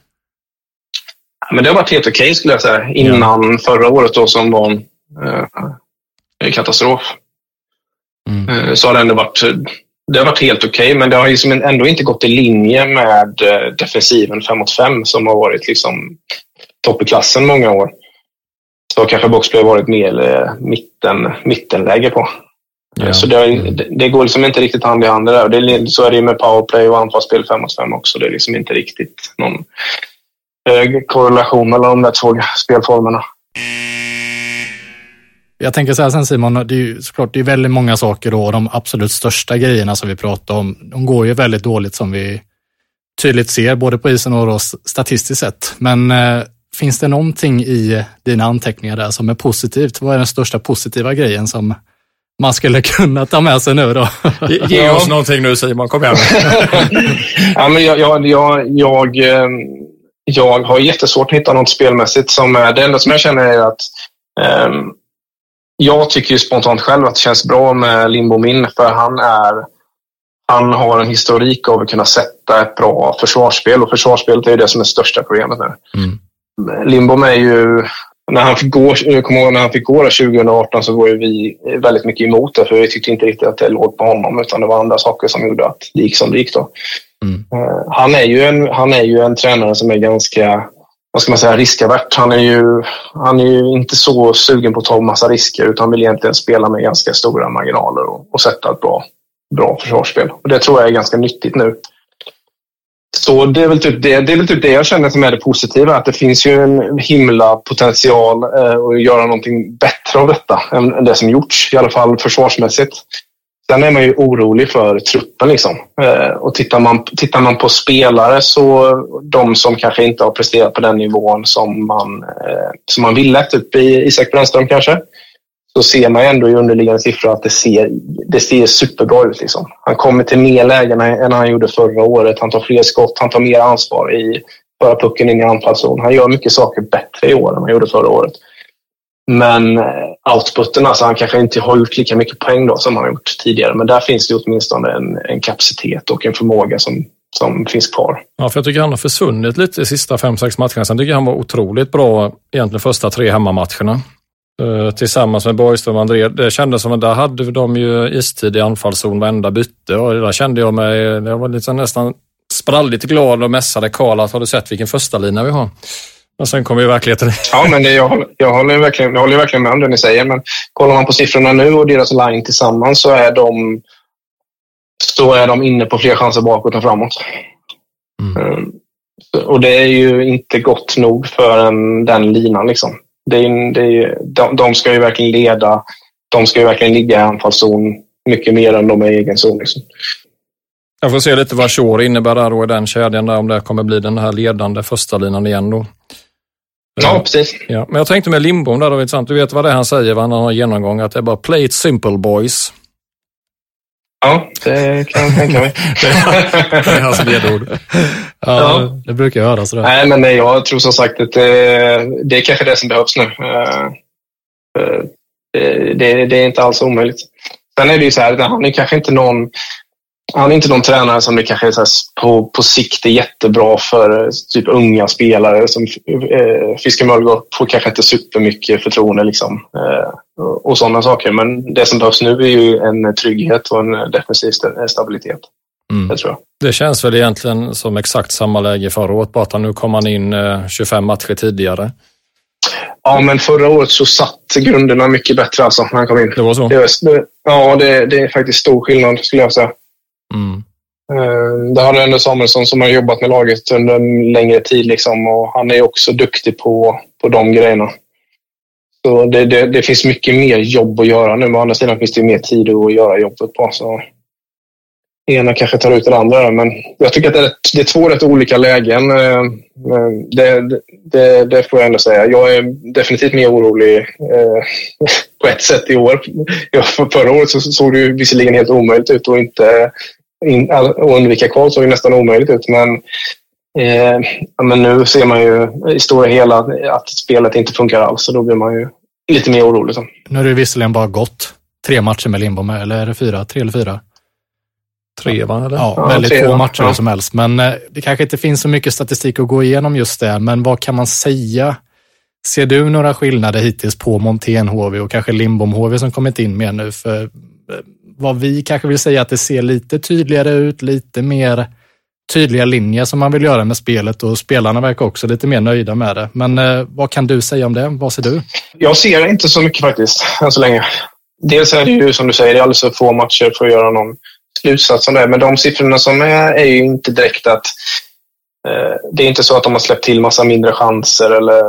Men det har varit helt okej okay, skulle jag säga, innan ja. förra året då som var en eh, katastrof. Mm. Eh, så har det ändå varit, det har varit helt okej, okay, men det har liksom ändå inte gått i linje med eh, defensiven 5 mot 5 som har varit liksom topp i klassen många år. Så kanske boxplay har varit mer eh, mitten, mittenläge på. Ja. Så det, det, går liksom inte riktigt hand i hand det där. Det, så är det med powerplay och anfallsspel 5 mot 5 också. Det är liksom inte riktigt någon korrelation mellan de där två spelformerna. Jag tänker så här sen Simon, det är ju såklart det är väldigt många saker då, de absolut största grejerna som vi pratar om, de går ju väldigt dåligt som vi tydligt ser, både på isen och då statistiskt sett. Men eh, finns det någonting i dina anteckningar där som är positivt? Vad är den största positiva grejen som man skulle kunna ta med sig nu då? Ge, ge oss någonting nu Simon, kom igen. ja, men jag, jag, jag, jag, ehm, jag har jättesvårt att hitta något spelmässigt som är... Det enda som jag känner är att um, jag tycker ju spontant själv att det känns bra med Lindbom in för han är han har en historik av att kunna sätta ett bra försvarsspel och försvarsspelet är ju det som är största problemet nu. Mm. Lindbom är ju när han fick gå, jag kommer ihåg när han fick gå 2018 så var ju vi väldigt mycket emot det för vi tyckte inte riktigt att det låg på honom utan det var andra saker som gjorde att det gick som det gick. Då. Mm. Uh, han, är ju en, han är ju en tränare som är ganska vad ska man säga, riskavert. Han är, ju, han är ju inte så sugen på att ta massa risker utan vill egentligen spela med ganska stora marginaler och, och sätta ett bra, bra försvarsspel. Och det tror jag är ganska nyttigt nu. Så det är, väl typ det, det är väl typ det jag känner som är det positiva, att det finns ju en himla potential eh, att göra någonting bättre av detta än, än, det som gjorts, i alla fall försvarsmässigt. Sen är man ju orolig för truppen. Liksom. Eh, och tittar man, tittar man på spelare så de som kanske inte har presterat på den nivån som man, eh, som man ville, typ Isak Brännström kanske, så ser man ändå i underliggande siffror att det ser, det ser superbra ut. Liksom. Han kommer till mer lägen än han gjorde förra året. Han tar fler skott, han tar mer ansvar i föra pucken in i anfallszon. Han gör mycket saker bättre i år än han gjorde förra året. Men eh, outputen, alltså han kanske inte har gjort lika mycket poäng då som han har gjort tidigare. Men där finns det åtminstone en, en kapacitet och en förmåga som, som finns kvar. Ja, för jag tycker han har försvunnit lite de sista fem, sex matcherna. Sen tycker jag han var otroligt bra egentligen första tre hemmamatcherna. Eh, tillsammans med Borgström och André. Det kändes som att där hade de ju istid i anfallszon varenda bytte och där kände jag mig, jag var liksom nästan spralligt glad och mässade Karl att har du sett vilken första lina vi har? Och sen kommer ju verkligheten. Ja, men det, jag, håller, jag, håller verkligen, jag håller verkligen med om det ni säger. Men kollar man på siffrorna nu och deras line tillsammans så är de, så är de inne på fler chanser bakåt än framåt. Mm. Um, och det är ju inte gott nog för en, den linan. Liksom. Det är, det är, de, de ska ju verkligen leda. De ska ju verkligen ligga i anfallszon mycket mer än de är i egen zon. Liksom. Jag får se lite vad Shore innebär där då i den kedjan, där, om det kommer bli den här ledande första linan igen då. Ja, precis. Ja, men jag tänkte med Lindbom där, då, intressant. du vet vad det är han säger, vad han har genomgång, att det är bara play it simple boys. Ja, det kan jag tänka mig. det är hans ledord. Ja, ja, det brukar jag höra sådär. Nej, men nej, jag tror som sagt att det, det är kanske det som behövs nu. Eh, eh, det, det, det är inte alls omöjligt. Sen är det ju så här, han är kanske inte någon han är inte någon tränare som det kanske är så på, på sikt är jättebra för eh, typ unga spelare. Som, eh, Fiske Möllgård får kanske inte supermycket förtroende liksom, eh, och sådana saker. Men det som behövs nu är ju en trygghet och en defensiv stabilitet. Mm. Det tror jag. Det känns väl egentligen som exakt samma läge förra året, bara att nu kom han in 25 eh, matcher tidigare. Ja, men förra året så satt grunderna mycket bättre alltså, när han kom in. Det var så? Det, ja, det, det är faktiskt stor skillnad skulle jag säga. Mm. Ehm, det har ändå Samuelsson som har jobbat med laget under en längre tid liksom, och han är också duktig på, på de grejerna. Så det, det, det, finns mycket mer jobb att göra nu. Men å andra sidan finns det mer tid att göra jobbet på. Så ena kanske tar ut det andra. Men jag tycker att det är, det är två rätt olika lägen. Ehm, ehm, det, det, det, får jag ändå säga. Jag är definitivt mer orolig eh, på ett sätt i år. Förra året så såg det visserligen helt omöjligt ut och inte in, att undvika kval såg nästan omöjligt ut. Men, eh, men nu ser man ju i stora hela att spelet inte funkar alls och då blir man ju lite mer orolig. Så. Nu har det visserligen bara gått tre matcher med Lindbom, eller är det fyra? Tre eller fyra? Tre va? Eller? Ja, väldigt tre, få matcher ja. som helst. Men eh, det kanske inte finns så mycket statistik att gå igenom just det. Men vad kan man säga? Ser du några skillnader hittills på Montén HV och kanske Lindbom HV som kommit in mer nu? För eh, vad vi kanske vill säga att det ser lite tydligare ut, lite mer tydliga linjer som man vill göra med spelet och spelarna verkar också lite mer nöjda med det. Men eh, vad kan du säga om det? Vad ser du? Jag ser inte så mycket faktiskt, än så länge. Dels är det ju som du säger, det är alldeles för få matcher för att göra någon slutsats om det. Men de siffrorna som är, är ju inte direkt att eh, det är inte så att de har släppt till massa mindre chanser eller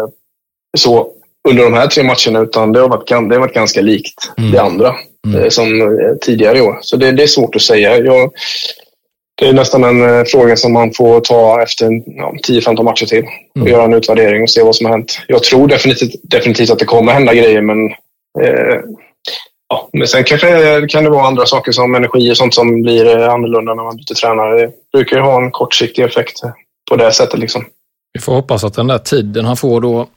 så under de här tre matcherna, utan det har varit, det har varit ganska likt mm. det andra mm. Eh, som eh, tidigare i år. Så det, det är svårt att säga. Jag, det är nästan en eh, fråga som man får ta efter ja, 10-15 matcher till och mm. göra en utvärdering och se vad som har hänt. Jag tror definitivt, definitivt att det kommer hända grejer, men eh, ja, men sen kanske kan det vara andra saker som energi och sånt som blir annorlunda när man byter tränare. Det brukar ju ha en kortsiktig effekt på det sättet. Liksom. Vi får hoppas att den där tiden han får då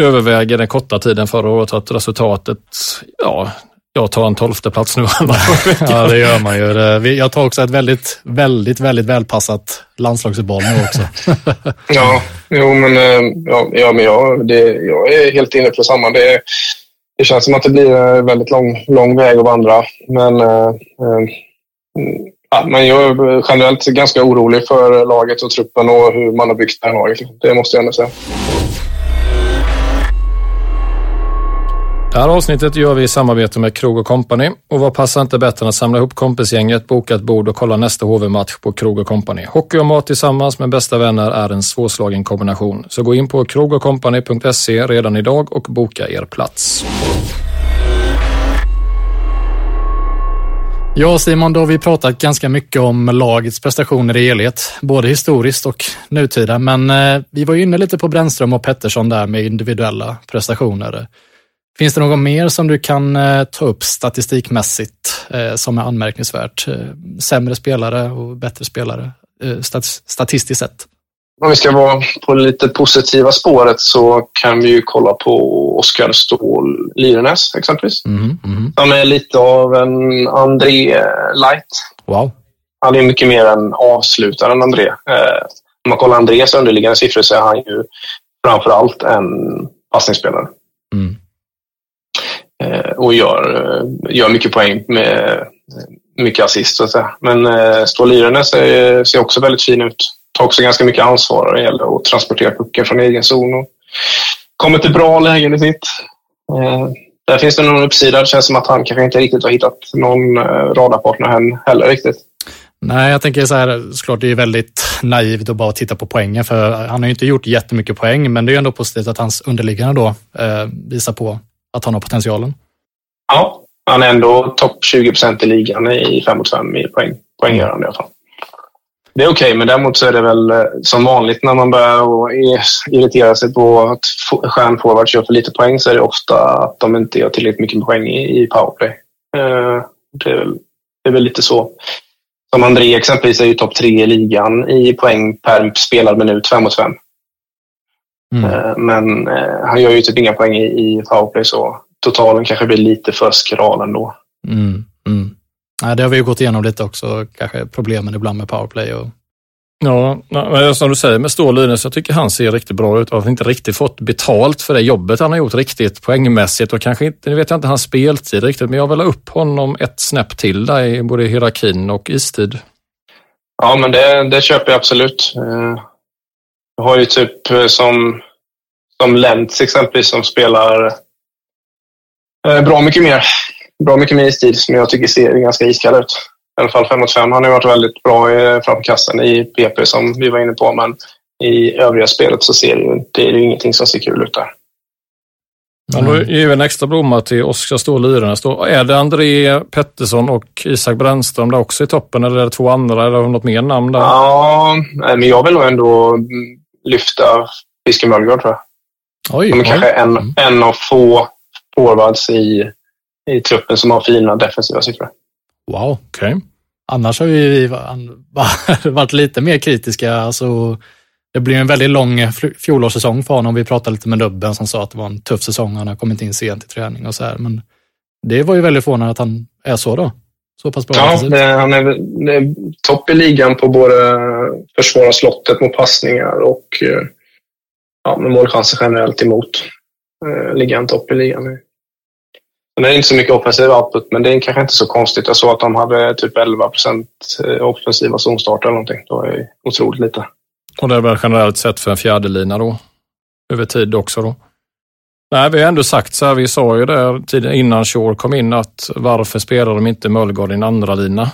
överväger den korta tiden förra året, att resultatet, ja, jag tar en tolfte plats nu. ja, det gör man ju. Jag tar också ett väldigt, väldigt, väldigt välpassat landslagsuppehåll nu också. ja, jo, men, eh, ja, ja, men jag, det, jag är helt inne på samma. Det, det känns som att det blir en väldigt lång, lång väg att vandra. Men äh, äh, ja, men jag är generellt ganska orolig för laget och truppen och hur man har byggt det här laget. Det måste jag ändå säga. Det här avsnittet gör vi i samarbete med Krog och Company och vad passar inte bättre än att samla ihop kompisgänget, boka ett bord och kolla nästa HV-match på Krog och Company. Hockey och mat tillsammans med bästa vänner är en svårslagen kombination. Så gå in på krogochcompany.se redan idag och boka er plats. Ja Simon, då har vi pratat ganska mycket om lagets prestationer i helhet, både historiskt och nutida. Men eh, vi var ju inne lite på Brännström och Pettersson där med individuella prestationer. Finns det något mer som du kan eh, ta upp statistikmässigt eh, som är anmärkningsvärt? Eh, sämre spelare och bättre spelare statistiskt sett? Om vi ska vara på det lite positiva spåret så kan vi ju kolla på Oskar Ståhl Lyrenäs exempelvis. Mm, mm. Han är lite av en André light. Wow. Han är mycket mer en avslutare än André. om man kollar Andrés underliggande siffror så är han ju framför allt en passningsspelare. Mm. Eh, och gör, eh, gör mycket poäng med eh, mycket assist. Så att säga. Men eh, Stål ser, eh, ser också väldigt fin ut. Tar också ganska mycket ansvar när det gäller att transportera pucken från egen zon. Och kommer till bra lägen i sitt. Där finns det någon uppsida. Det känns som att han kanske inte riktigt har hittat någon radarpartner heller riktigt. Nej, jag tänker så här, såklart det är väldigt naivt att bara titta på poängen, för han har ju inte gjort jättemycket poäng, men det är ändå positivt att hans underliggande då eh, visar på att han har potentialen. Ja, han är ändå topp 20 procent i ligan i 5 mot 5 i poäng, poänggörande i alla fall. Det är okej, okay, men däremot så är det väl eh, som vanligt när man börjar irritera sig på att stjärnforwards gör för lite poäng så är det ofta att de inte gör tillräckligt mycket poäng i, powerplay. Eh, det är, väl, det är väl lite så. Som André exempelvis är ju topp tre i ligan i poäng per spelad minut, 5 mot 5. Mm. Eh, men eh, han gör ju typ inga poäng i, powerplay så totalen kanske blir lite för skral ändå. Mm. Mm. Ja, det har vi ju gått igenom lite också, kanske problemen ibland med powerplay. Och... Ja, som du säger med Ståhl så jag tycker han ser riktigt bra ut och har inte riktigt fått betalt för det jobbet han har gjort riktigt poängmässigt och kanske inte, nu vet jag inte hans speltid riktigt, men jag vill ha upp honom ett snäpp till där i både hierarkin och istid. Ja, men det, det köper jag absolut. Jag har ju typ eh, som, som Lentz exempelvis som spelar eh, bra mycket mer. Bra mycket mer istid som jag tycker ser ganska iskall ut. I alla fall 5 mot 5. Han har varit väldigt bra framför kassen i PP som vi var inne på. Men i övriga spelet så ser det ju, det är ju ingenting som ser kul ut där. Men då ger vi en extra blomma till Oskar Ståhl Lyrenäs. Är det André Pettersson och Isak Brännström där också i toppen eller är det två andra? Eller något mer namn där? Ja, men jag vill nog ändå lyfta Fiske Möllgård tror jag. Oj, De är oj. kanske en, mm. en av få forwards i, i truppen som har fina defensiva siffror. Wow, okej. Okay. Annars har vi varit lite mer kritiska. Alltså, det blir en väldigt lång fjolårssäsong för honom. Vi pratade lite med Dubben som sa att det var en tuff säsong. Han har kommit in sent i träning och så här. Men det var ju väldigt förvånande att han är så då. Så pass bra. Ja, det, han är, är topp i ligan på både försvara slottet mot passningar och eh, ja, med målchanser generellt emot. Eh, ligger han topp i ligan. Det är inte så mycket offensiv output, men det är kanske inte så konstigt. Jag såg att de hade typ 11 procent eh, offensiva zonstarter eller någonting. Det var otroligt lite. Och det är väl generellt sett för en fjärdelina då? Över tid också då? Nej, vi har ändå sagt så här, vi sa ju där innan Shore kom in att varför spelar de inte Mölgaard i en andra lina?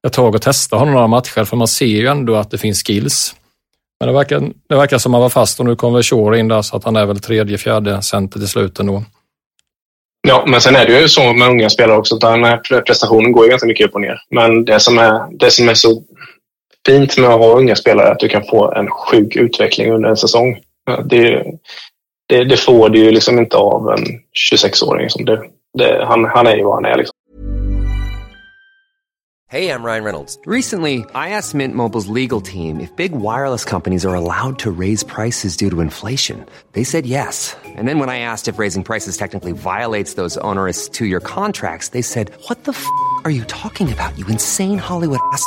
Jag tog och testade honom några matcher för man ser ju ändå att det finns skills. Men det verkar, det verkar som att han var fast och nu kommer Shore in där så att han är väl tredje, fjärde center till slut ändå. Ja, men sen är det ju så med unga spelare också att den här prestationen går ju ganska mycket upp och ner. Men det som är, det som är så fint med att ha unga spelare är att du kan få en sjuk utveckling under en säsong. Det, det, det får du ju liksom inte av en 26-åring som det det, han, han är ju vad han är. Liksom. Hey, I'm Ryan Reynolds. Recently, I asked Mint Mobile's legal team if big wireless companies are allowed to raise prices due to inflation. They said yes. And then when I asked if raising prices technically violates those onerous two-year contracts, they said, "What the f*** are you talking about? You insane Hollywood ass."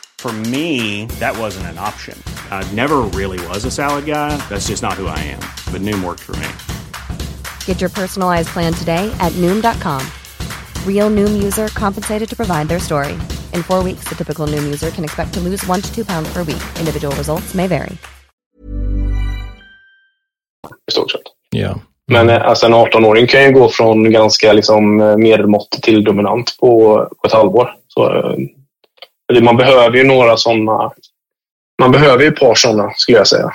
For me, that wasn't an option. I never really was a salad guy. That's just not who I am. But Noom worked for me. Get your personalized plan today at Noom.com. Real Noom user compensated to provide their story. In four weeks, the typical Noom user can expect to lose one to two pounds per week. Individual results may vary. I stort sett. Ja. Men eh, alltså, en 18-åring kan ju gå från ganska liksom, eh, medelmått till dominant på, på ett halvår. Så, man behöver ju några sådana. Man behöver ju ett par sådana, skulle jag säga,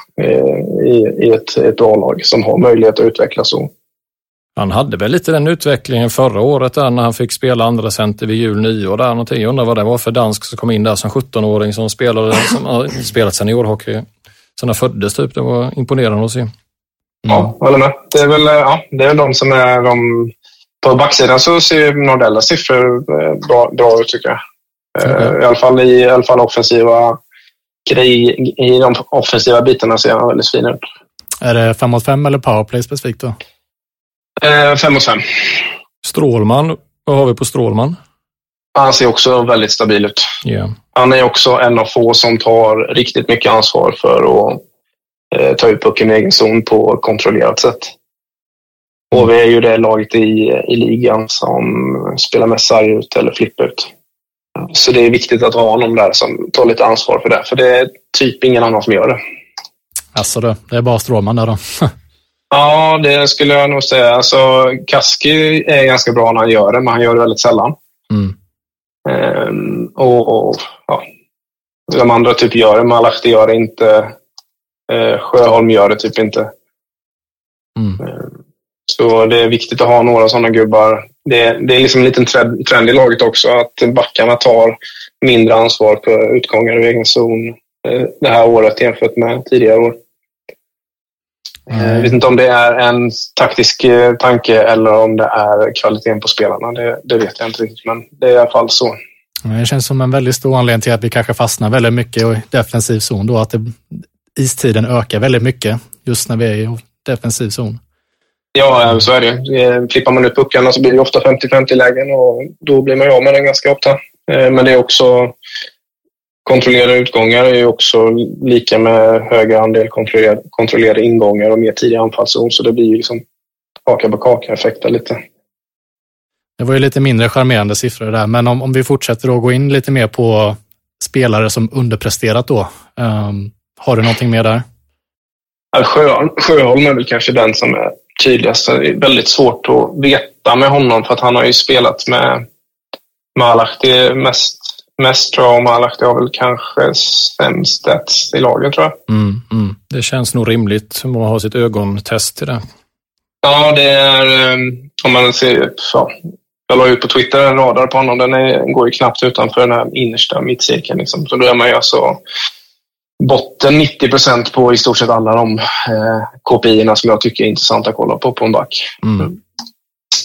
i, i ett, ett A-lag som har möjlighet att utvecklas. Så. Han hade väl lite den utvecklingen förra året där när han fick spela andra center vid jul, nyår där någonting. Jag undrar vad det var för dansk som kom in där som 17-åring som spelade, som har spelat seniorhockey sen han föddes typ. Det var imponerande att se. Ja, jag håller med. Det är väl, ja, det är de som är de... På backsidan så ser Nordellas siffror eh, bra, bra ut tycker jag. Eh, I alla fall i, i alla fall offensiva grej, I de offensiva bitarna ser han väldigt fin ut. Är det 5 mot 5 eller powerplay specifikt då? Eh, fem mot fem. Strålman, vad har vi på Strålman? Han ser också väldigt stabil ut. Ja. Han är också en av få som tar riktigt mycket ansvar för att eh, ta ut pucken i egen zon på ett kontrollerat sätt. Och vi är ju det laget i, i ligan som spelar mest sarg ut eller flipp ut. Så det är viktigt att ha någon där som tar lite ansvar för det. För det är typ ingen annan som gör det. Alltså det, det är bara Strålman där då. Ja, det skulle jag nog säga. Alltså, Kaski är ganska bra när han gör det, men han gör det väldigt sällan. Mm. Ehm, och, och ja, de andra typ gör det, Malachti gör det inte. Eh, Sjöholm gör det typ inte. Mm. Ehm, så det är viktigt att ha några sådana gubbar. Det, det är liksom en liten trend, i laget också, att backarna tar mindre ansvar för utgångar i egen zon eh, det här året jämfört med tidigare år. Eh, Jag vet inte om det är en taktisk eh, tanke eller om det är kvaliteten på spelarna. Det, det vet jag inte riktigt, men det är i alla fall så. Det känns som en väldigt stor anledning till att vi kanske fastnar väldigt mycket i defensiv zon då, att det, istiden ökar väldigt mycket just när vi är i defensiv zon. Ja, eh, så är det. Eh, Flippar man ut puckarna så blir det ofta 50-50 lägen och då blir man ju av med den ganska ofta. Eh, Men det är också kontrollerade utgångar är ju också lika med högre andel kontrollerade, kontrollerade ingångar och mer tidig anfallszon. Så det blir ju liksom kaka på kaka-effekter lite. Det var ju lite mindre charmerande siffror där, men om, om vi fortsätter att gå in lite mer på spelare som underpresterat då. ehm, har du någonting mer där? Sjö, Sjöholm är väl kanske den som är tydligast. Det är väldigt svårt att veta med honom för att han har ju spelat med Malachti mest, mest tror jag. Och Malachti har väl kanske sämst stats i lagen tror jag. Mm, mm. Det känns nog rimligt om man har sitt ögontest till det. Ja, det är eh, om man ser... Ja, jag la ut på Twitter en radar på honom. Den är, går ju knappt utanför den här innersta mittcirkeln. Liksom. Så då är man ju alltså botten 90 procent på i stort sett alla de eh, KPI som jag tycker är intressanta att kolla på på en back. Mm.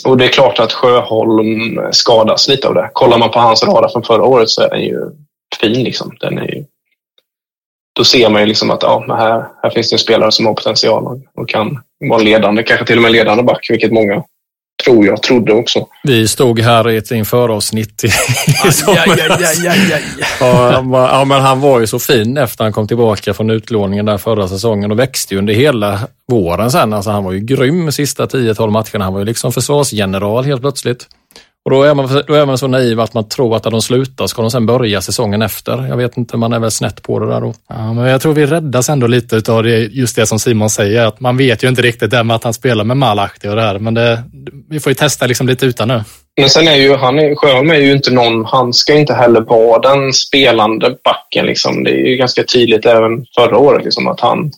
Och det är klart att Sjöholm skadas lite av det. Kollar man på hans radar från förra året så är den ju fin. Liksom. Den är ju, då ser man ju liksom att ja, här, här finns det en spelare som har potential och, och kan vara ledande, kanske till och med ledande back, vilket många tror jag trodde också. Vi stod här i ett införavsnitt i, i somras. Ja, han var- ja, men han var ju så fin efter han kom tillbaka från utlåningen där förra säsongen och växte ju under hela våren sen. Alltså, han var ju grym de sista 10-12 matcherna. Han var ju liksom försvarsgeneral helt plötsligt. Och då är, man, då är man så naiv att man tror att när de slutar ska de sen börja säsongen efter. Jag vet inte, man är väl snett på det där då. Ja, men jag tror vi räddas ändå lite av det, just det som Simon säger, att man vet ju inte riktigt det med att han spelar med Malahti och det här, men det, vi får ju testa liksom lite utan nu. Men sen är ju han, Sjöholm är ju inte någon, han ska inte heller vara den spelande backen. Liksom. Det är ju ganska tydligt även förra året liksom, att han,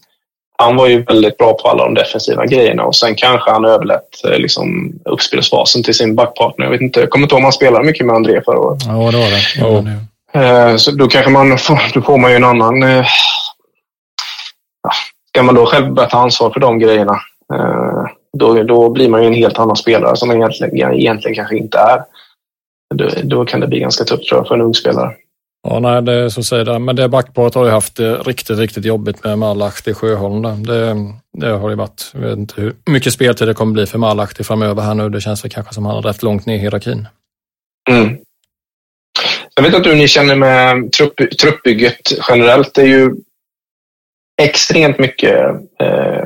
han var ju väldigt bra på alla de defensiva grejerna och sen kanske han överlät eh, liksom, uppspelsfasen till sin backpartner. Jag, vet inte, jag kommer inte ihåg om han spelade mycket med André förra året. Ja, det var det. Ja, Eh, Så då kanske man får, då får man ju en annan... eh, Ja, ska man då själv börja ta ansvar för de grejerna, eh, då, då blir man ju en helt annan spelare som man egentligen, egentligen kanske inte är. Då, då kan det bli ganska tufft tror jag, för en ung spelare. Ja, nej, det är så säger det. Men det backparet har ju haft det riktigt, riktigt jobbigt med Malahti Sjöholm. där. Det, det har det varit. Jag vet inte hur mycket speltid det kommer bli för Malahti framöver här nu. Det känns väl kanske som han är rätt långt ner i hierarkin. Mm. Jag vet inte hur ni känner med trupp, truppbygget generellt. Det är ju extremt mycket eh,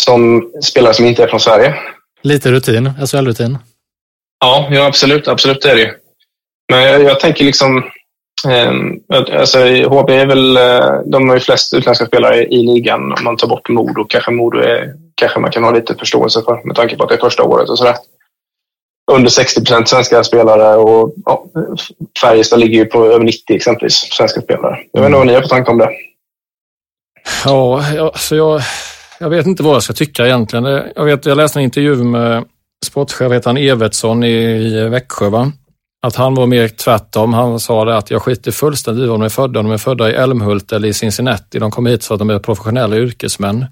som spelare som inte är från Sverige. Lite rutin, SHL-rutin. Ja, ja absolut, absolut det är det ju. Men jag, jag tänker liksom, Um, alltså, HB är väl, eh, de har ju flest utländska spelare i ligan om man tar bort Modo. Kanske Modo är, kanske man kan ha lite förståelse för med tanke på att det är första året och sådär. Under 60 procent svenska spelare och ja, Färjestad ligger ju på över 90 exempelvis svenska spelare. Jag vet inte vad ni har för tanke om det. Ja, alltså jag, jag vet inte vad jag ska tycka egentligen. Jag, vet, jag läste en intervju med sportchef heter han Evertsson i, i Växjö. Va? Att han var mer tvärtom. Han sa det att jag skiter fullständigt i om de är födda. Om de är födda i Älmhult eller i Cincinnati. De kommer hit för att de är professionella yrkesmän.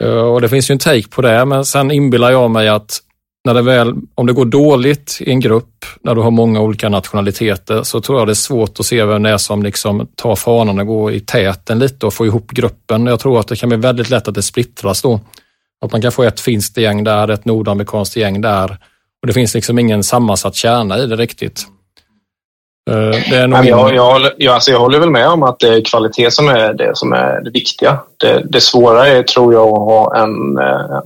Eh, och det finns ju en take på det, men sen inbillar jag mig att när det väl, om det går dåligt i en grupp, när du har många olika nationaliteter, så tror jag det är svårt att se vem det är som liksom tar fanan och går i täten lite och får ihop gruppen. Jag tror att det kan bli väldigt lätt att det splittras då. Att man kan få ett finskt gäng där, ett nordamerikanskt gäng där. Och det finns liksom ingen sammansatt kärna i det riktigt. Eh, Det är nog jag, jag, håller- jag, alltså jag håller väl med om att det är kvalitet som är det som är det viktiga. Det, det svåra är, tror jag, att ha en, eh,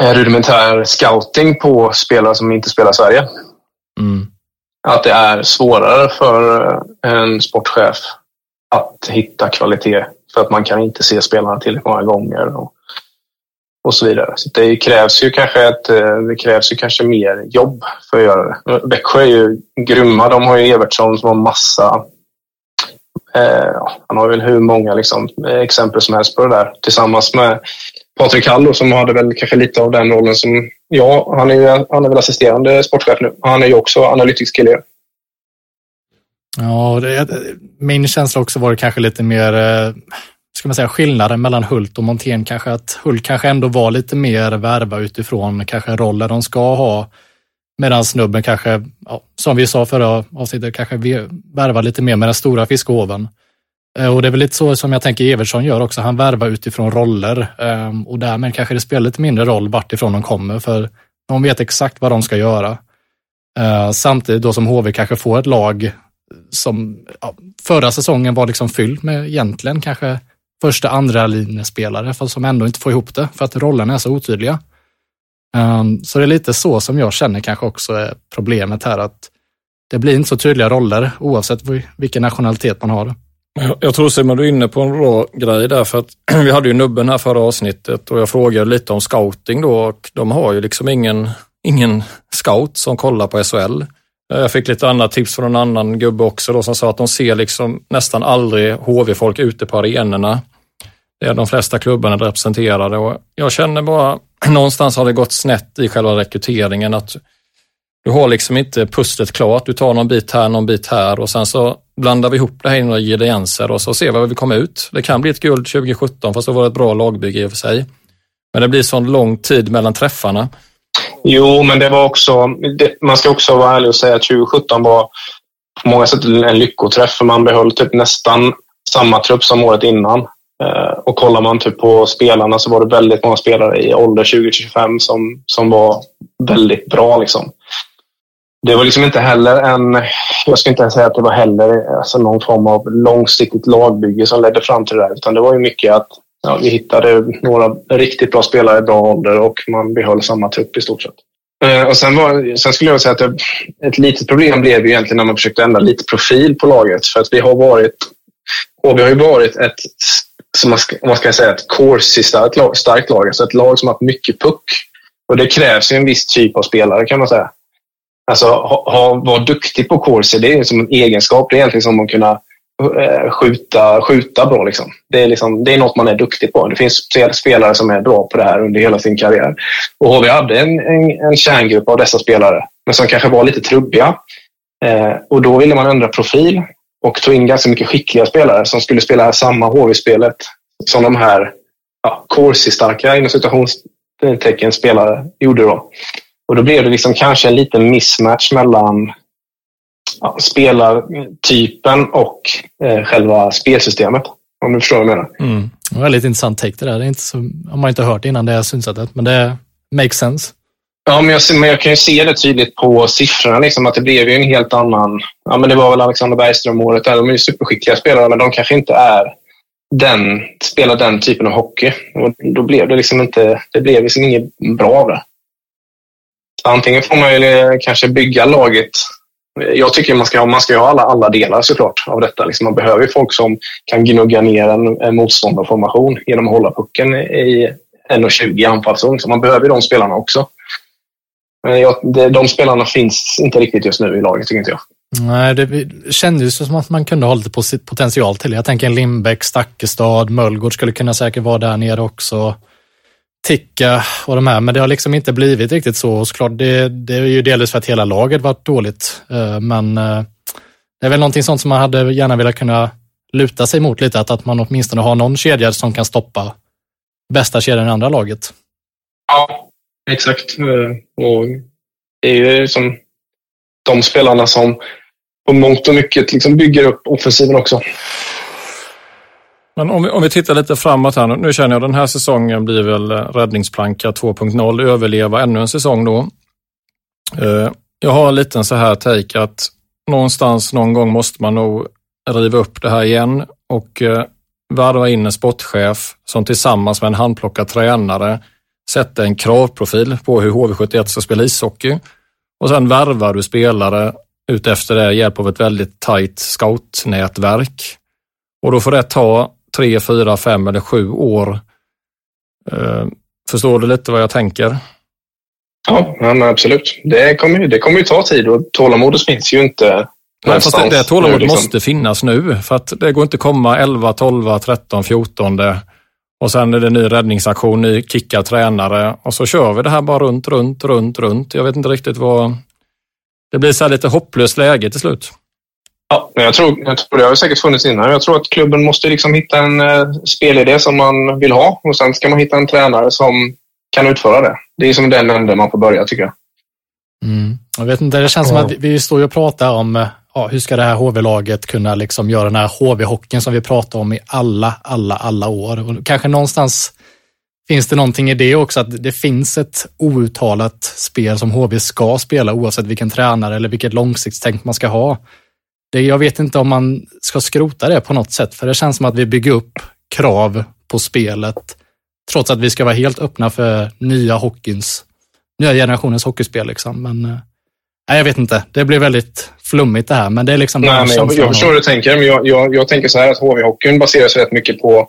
en rudimentär scouting på spelare som inte spelar Sverige. Mm. Att det är svårare för eh, en sportchef att hitta kvalitet för att man kan inte se spelarna tillräckligt många gånger och, och så vidare. Så det krävs ju kanske ett, eh, det krävs ju kanske mer jobb för att göra det. Växjö är ju grymma. De har ju Evertsson som har massa eh, han har väl hur många liksom, eh, exempel som helst på det där. Tillsammans med Patrik Hallo som hade väl kanske lite av den rollen som... Ja, han är, ju, han är väl assisterande sportchef nu. Han är ju också analytics-kille. Ja, det, min känsla också var det kanske lite mer, eh, ska man säga, skillnaden mellan Hult och Montén. Kanske att Hult kanske ändå var lite mer värva utifrån kanske roller de ska ha. Medan snubben kanske, ja, som vi sa förra avsnittet, kanske värvar lite mer med den stora fiskhoven. Eh, och det är väl lite så som jag tänker Evertsson gör också. Han värvar utifrån roller ehm, och därmed kanske det spelar lite mindre roll vart ifrån de kommer för de vet exakt vad de ska göra. Eh, samtidigt då som HV kanske får ett lag som ja, förra säsongen var liksom fylld med egentligen kanske första, andra linjespelare fast som ändå inte får ihop det för att rollerna är så otydliga. Ehm, så det är lite så som jag känner kanske också är problemet här att det blir inte så tydliga roller oavsett vilken nationalitet man har. Jag- Jag tror Simon, du är inne på en bra grej där för att vi hade ju nubben här förra avsnittet och jag frågade lite om scouting då och de har ju liksom ingen, ingen scout som kollar på SHL. Jag fick lite andra tips från en annan gubbe också då som sa att de ser liksom nästan aldrig HV-folk ute på arenorna. Det är de flesta klubbarna representerade och jag känner bara någonstans har det gått snett i själva rekryteringen att du har liksom inte pusslet klart. Du tar någon bit här, någon bit här och sen så blandar vi ihop det här i några ingredienser och så ser vi vad vi kommer ut. Det kan bli ett guld 2017 fast det var ett bra lagbygge i och för sig. Men det blir sån lång tid mellan träffarna. Jo, men det var också... Det, man ska också vara ärlig och säga att 2017 var på många sätt en lyckoträff. För man behöll typ nästan samma trupp som året innan. Eh, och kollar man typ på spelarna så var det väldigt många spelare i ålder 20-25 som, som var väldigt bra. Liksom. Det var liksom inte heller en... Jag ska inte ens säga att det var heller alltså någon form av långsiktigt lagbygge som ledde fram till det där. Utan det var ju mycket att ja, vi hittade några riktigt bra spelare i bra ålder och man behöll samma trupp i stort sett. Eh, och sen, var, sen skulle jag säga att det, ett litet problem blev ju egentligen när man försökte ändra lite profil på laget. För att vi har varit, och vi har ju varit ett, som man ska, vad ska jag säga, ett corsi-starkt lag, starkt lag. Alltså ett lag som har haft mycket puck. Och det krävs ju en viss typ av spelare kan man säga. Alltså, ha, ha, vara duktig på corsi, det är som en egenskap. Det är egentligen som att kunna Eh, skjuta, skjuta bra. Liksom. Det, är liksom, det är något man är duktig på. Det finns spelare som är bra på det här under hela sin karriär. Och HV hade en, en, en kärngrupp av dessa spelare, men som kanske var lite trubbiga. Eh, och då ville man ändra profil och tog in ganska mycket skickliga spelare som skulle spela samma HV-spelet som de här ja, corsi-starka inom citationstecken spelare gjorde då. Och då blev det liksom kanske en liten mismatch mellan ja, spelartypen och eh, själva spelsystemet. Om du förstår vad jag menar. Mm. Väldigt intressant take det där. Det är inte så, har man inte hört innan det här synsättet, men det makes sense. Ja, men jag, men jag kan ju se det tydligt på siffrorna, liksom, att det blev ju en helt annan... Ja, men det var väl Alexander Bergström-året. De är ju superskickliga spelare, men de kanske inte är den, spelar den typen av hockey. Och då blev det liksom inte... Det blev liksom inget bra av det. Antingen får man ju kanske bygga laget jag tycker man ska ha, man ska ha alla, alla delar såklart av detta. Liksom man behöver folk som kan gnugga ner en, en motståndarformation genom att hålla pucken i 1,20 i anfallszon. Så man behöver de spelarna också. Men jag, det, de spelarna finns inte riktigt just nu i laget, tycker inte jag. Nej, det kändes som att man kunde ha lite potential till Jag tänker en Lindbäck, Stakkestad, Möllgård skulle kunna säkert vara där nere också. Ticka och de här, men det har liksom inte blivit riktigt så. Och såklart, det, det är ju delvis för att hela laget varit dåligt, eh, men eh, det är väl någonting sånt som man hade gärna velat kunna luta sig mot lite, att, att man åtminstone har någon kedja som kan stoppa bästa kedjan i andra laget. Ja, exakt. Eh, och det är ju som de spelarna som på mångt och mycket liksom bygger upp offensiven också. Men om vi, om vi tittar lite framåt här nu. Nu känner jag den här säsongen blir väl eh, räddningsplanka 2.0, överleva ännu en säsong då. Eh, jag har en liten så här take att någonstans någon gång måste man nog riva upp det här igen och eh, värva in en sportchef som tillsammans med en handplockad tränare sätter en kravprofil på hur HV71 ska spela ishockey. Och sen värvar du spelare utefter det hjälp av ett väldigt tajt scoutnätverk. Och då får det ta tre, fyra, fem eller sju år. Eh, förstår du lite vad jag tänker? Ja, men absolut. Det kommer, det kommer ju ta tid och tålamodet finns ju inte Nej, fast det, det tålamodet liksom. måste finnas nu. För att det går inte komma 11, 12, 13, 14 och sen är det ny räddningsaktion, ny kickad tränare och så kör vi det här bara runt, runt, runt, runt. Jag vet inte riktigt vad... Det blir så lite hopplöst läge till slut. Ja, jag tror, jag tror det har säkert funnits innan. Jag tror att klubben måste liksom hitta en uh, spelidé som man vill ha och sen ska man hitta en tränare som kan utföra det. Det är som den änden man får börja tycker jag. Mm. Jag vet inte, det känns som att vi, vi står och pratar om eh, ja, hur ska det här HV-laget kunna liksom göra den här HV-hockeyn som vi pratar om i alla, alla, alla år. Och kanske någonstans finns det någonting i det också, att det finns ett outtalat spel som HV ska spela oavsett vilken tränare eller vilket långsiktstänk man ska ha det, jag vet inte om man ska skrota det på något sätt, för det känns som att vi bygger upp krav på spelet, trots att vi ska vara helt öppna för nya hockeyns, nya generationens hockeyspel. Liksom. Men eh, nej, jag vet inte, det blir väldigt flummigt det här, men det är liksom... Nej, men jag, jag förstår hur du tänker, men jag, jag, jag tänker så här att HV-hockeyn baserar sig rätt mycket på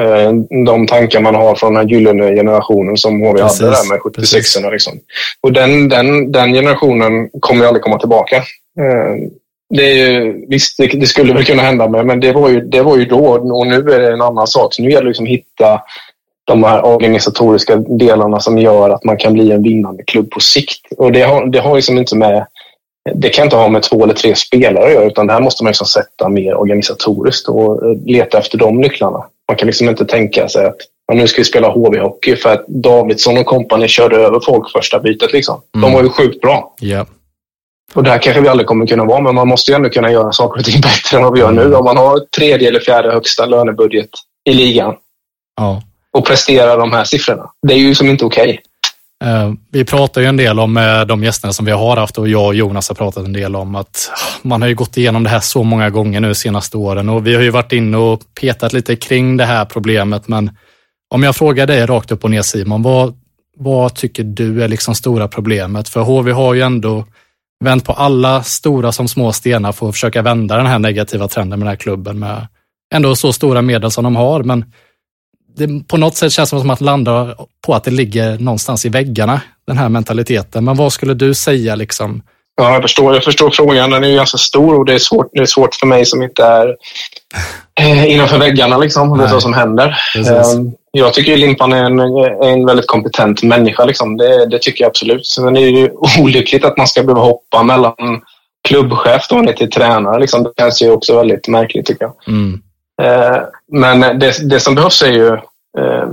eh, de tankar man har från den här gyllene generationen som HV precis, hade där med 76 liksom. Och den, den, den generationen kommer ju aldrig komma tillbaka. Det är ju, visst, det, det, skulle väl kunna hända med, men det var, ju, det var ju då och nu är det en annan sak. Så nu gäller det liksom att hitta de här organisatoriska delarna som gör att man kan bli en vinnande klubb på sikt. Och det har, det har liksom inte med det kan inte ha med två eller tre spelare att göra utan det här måste man liksom sätta mer organisatoriskt och leta efter de nycklarna. Man kan liksom inte tänka sig att ja, nu ska vi spela HV-hockey för att Davidsson och kompani körde över folk första bytet. Liksom. Mm. De var ju sjukt bra. Yeah. Och där kanske vi aldrig kommer kunna vara, men man måste ju ändå kunna göra saker och ting bättre än vad vi gör nu. Om man har tredje eller fjärde högsta lönebudget i ligan ja. och presterar de här siffrorna. Det är ju som inte okej. Okay. Uh, vi pratar ju en del om uh, de gästerna som vi har haft och jag och Jonas har pratat en del om att man har ju gått igenom det här så många gånger nu senaste åren och vi har ju varit inne och petat lite kring det här problemet. Men om jag frågar dig rakt upp och ner Simon, vad, vad tycker du är liksom stora problemet? För HV har ju ändå vänt på alla stora som små stenar för att försöka vända den här negativa trenden med den här klubben med ändå så stora medel som de har. Men det, på något sätt känns det som att landa på att det ligger någonstans i väggarna, den här mentaliteten. Men vad skulle du säga liksom? Ja, jag förstår, jag förstår frågan. Den är ju ganska stor och det är svårt, det är svårt för mig som inte är innanför väggarna liksom, och vet vad som händer. Eh, jag tycker Limpan är en, en väldigt kompetent människa. Liksom. Det, det tycker jag absolut. Sen är det ju olyckligt att man ska behöva hoppa mellan klubbchef och ner till tränare. Liksom. Det känns ju också väldigt märkligt tycker jag. Mm. Eh, men det, det som behövs är ju eh,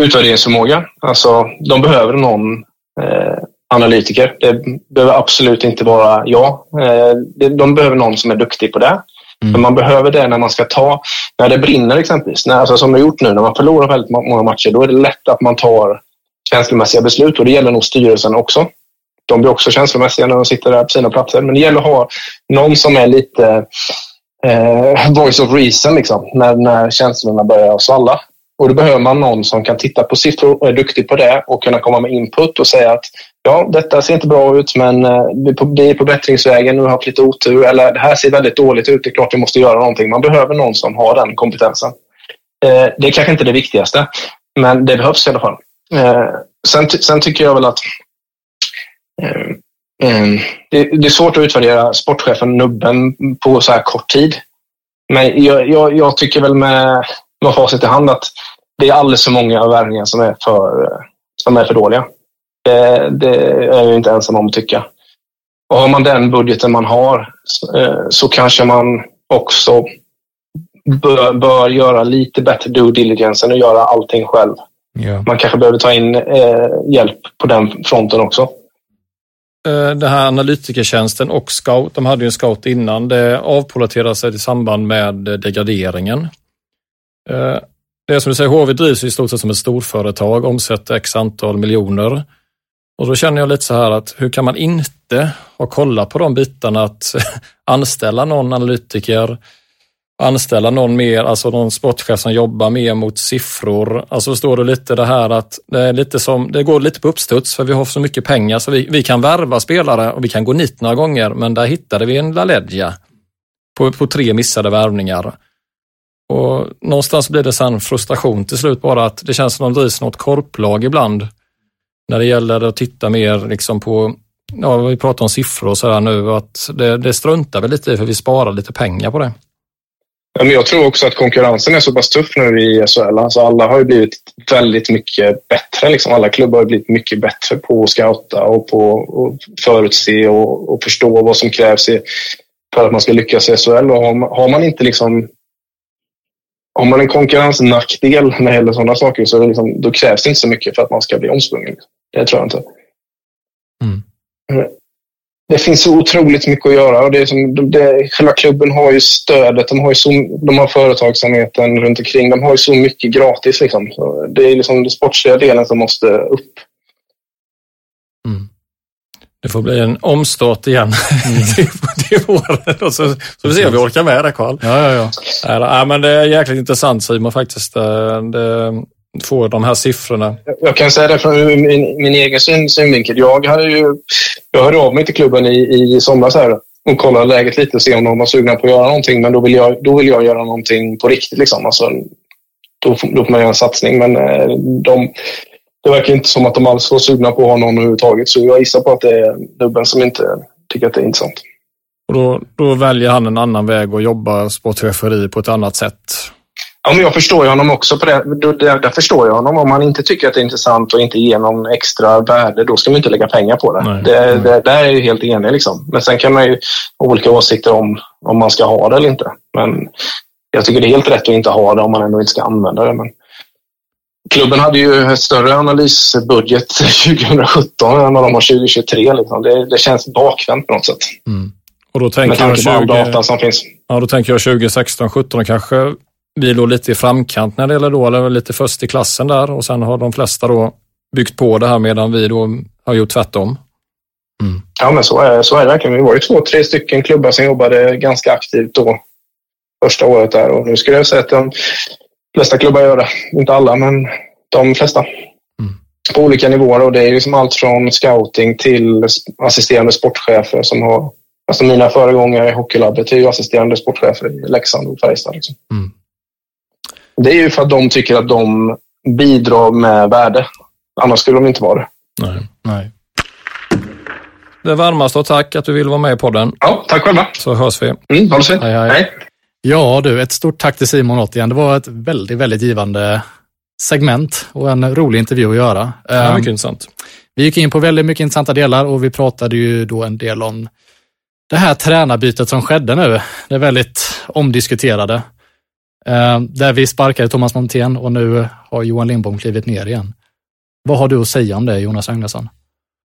utvärderingsförmåga. Alltså, de behöver någon eh, analytiker. Det behöver absolut inte vara jag. Eh, de behöver någon som är duktig på det. Mm. Man behöver det när man ska ta, när det brinner exempelvis, när, alltså som det har gjort nu, när man förlorar väldigt många matcher, då är det lätt att man tar känslomässiga beslut och det gäller nog styrelsen också. De blir också känslomässiga när de sitter där på sina platser, men det gäller att ha någon som är lite eh, voice of reason liksom, när, när känslorna börjar svalla. Och då behöver man någon som kan titta på siffror och är duktig på det och kunna komma med input och säga att ja, detta ser inte bra ut men eh, det är på bättringsvägen, nu har haft lite otur eller det här ser väldigt dåligt ut, det är klart vi måste göra någonting. Man behöver någon som har den kompetensen. Eh, det är kanske inte det viktigaste, men det behövs i alla fall. Eh, sen, sen tycker jag väl att det, är svårt att utvärdera sportchefen Nubben på så här kort tid. Men jag, jag, jag tycker väl med, med facit i hand att det är alldeles för många värvningar som är för, som är för dåliga. Det, det är jag inte ensam om att tycka. Och har man den budgeten man har eh, så kanske man också bör, bör göra lite bättre due diligence än att göra allting själv. Ja. Man kanske behöver ta in eh, hjälp på den fronten också. Eh, den här analytikertjänsten och scout, de hade ju en scout innan, det avpolaterade sig i samband med degraderingen. Det är som du säger, HV drivs i stort sett som ett storföretag, omsätter x antal miljoner. Och då känner jag lite så här att hur kan man inte ha kollat på de bitarna att anställa någon analytiker, anställa någon mer, alltså någon sportchef som jobbar mer mot siffror. Alltså står det lite det här att det är lite som, det går lite på uppstuds för vi har så mycket pengar så vi, vi kan värva spelare och vi kan gå nit några gånger men där hittade vi en LaLeggia på, på tre missade värvningar. Och någonstans blir det sen frustration till slut bara att det känns som att de drivs något korplag ibland när det gäller att titta mer liksom på, ja vi pratar om siffror och sådär nu, att det, det struntar vi lite i för vi sparar lite pengar på det. Ja, men jag tror också att konkurrensen är så pass tuff nu i SHL. Alltså alla har ju blivit väldigt mycket bättre. Liksom. Alla klubbar har blivit mycket bättre på att scouta och på att förutse och, och förstå vad som krävs i, för att man ska lyckas i SHL. Och har, har man inte liksom har man en konkurrensnackdel när det gäller sådana saker så liksom, då krävs det inte så mycket för att man ska bli omsprungen. Det tror jag inte. Mm. Det finns så otroligt mycket att göra och det är som, det, själva klubben har ju stödet, de har, ju så, de har företagsamheten runt omkring, de har ju så mycket gratis. Liksom. Det är liksom den sportsliga delen som måste upp. Det får bli en omstart igen mm. till, våren. Och så, så vi ser om vi orkar med det Karl. Ja, ja, ja. Ja, men det är jäkligt intressant Simon faktiskt. Det, få de här siffrorna. Jag kan säga det från min, min egen syn, synvinkel. Jag, hade ju, jag hörde av mig till klubben i, i somras här och kollade läget lite och se om de var sugna på att göra någonting. Men då vill jag, då vill jag göra någonting på riktigt. Liksom. Alltså, då, då får man göra en satsning. Men de, det verkar inte som att de alls var sugna på att ha någon överhuvudtaget. Så jag gissar på att det är dubben som inte tycker att det är intressant. Och då, då väljer han en annan väg och jobbar sportcheferi på ett annat sätt. Ja, men jag förstår ju honom också på det. Där, där förstår jag honom. Om man inte tycker att det är intressant och inte ger någon extra värde, då ska man inte lägga pengar på det. Nej, det, nej. det där är jag helt enig. Liksom. Men sen kan man ju ha olika åsikter om om man ska ha det eller inte. Men jag tycker det är helt rätt att inte ha det om man ändå inte ska använda det. Men klubben hade ju ett större analysbudget 2017 än vad de har 2023. Liksom. Det, det känns bakvänt på något sätt. Mm. Och då tänker Med tanke jag 20... på all data som finns. Ja, då tänker jag 2016, 17 kanske vi låg lite i framkant när det gäller då, eller lite först i klassen där och sen har de flesta då byggt på det här medan vi då har gjort tvärtom. Mm. Ja, men så är, så är det verkligen. Vi var ju två, tre stycken klubbar som jobbade ganska aktivt då första året där och nu skulle jag säga att de flesta klubbar gör det. Inte alla, men de flesta. Mm. på olika nivåer och det är liksom allt från scouting till assisterande sportchefer som har Alltså mina föregångare i hockeylabbet är ju assisterande sportchefer i Leksand och Färjestad. Liksom. Mm. Det är ju för att de tycker att de bidrar med värde. Annars skulle de inte vara det. Nej. Nej. Det varmaste och tack att du vill vara med i podden. Ja, tack själva. Så hörs vi. Mm, ha det så hej, hej. Ja du, ett stort tack till Simon återigen. Det var ett väldigt, väldigt givande segment och en rolig intervju att göra. Ja, mycket um, intressant. Vi gick in på väldigt mycket intressanta delar och vi pratade ju då en del om det här tränarbytet som skedde nu. Det är väldigt omdiskuterade. Uh, där vi sparkade Thomas Montén och nu har Johan Lindbom klivit ner igen. Vad har du att säga om det, Jonas Agnesson?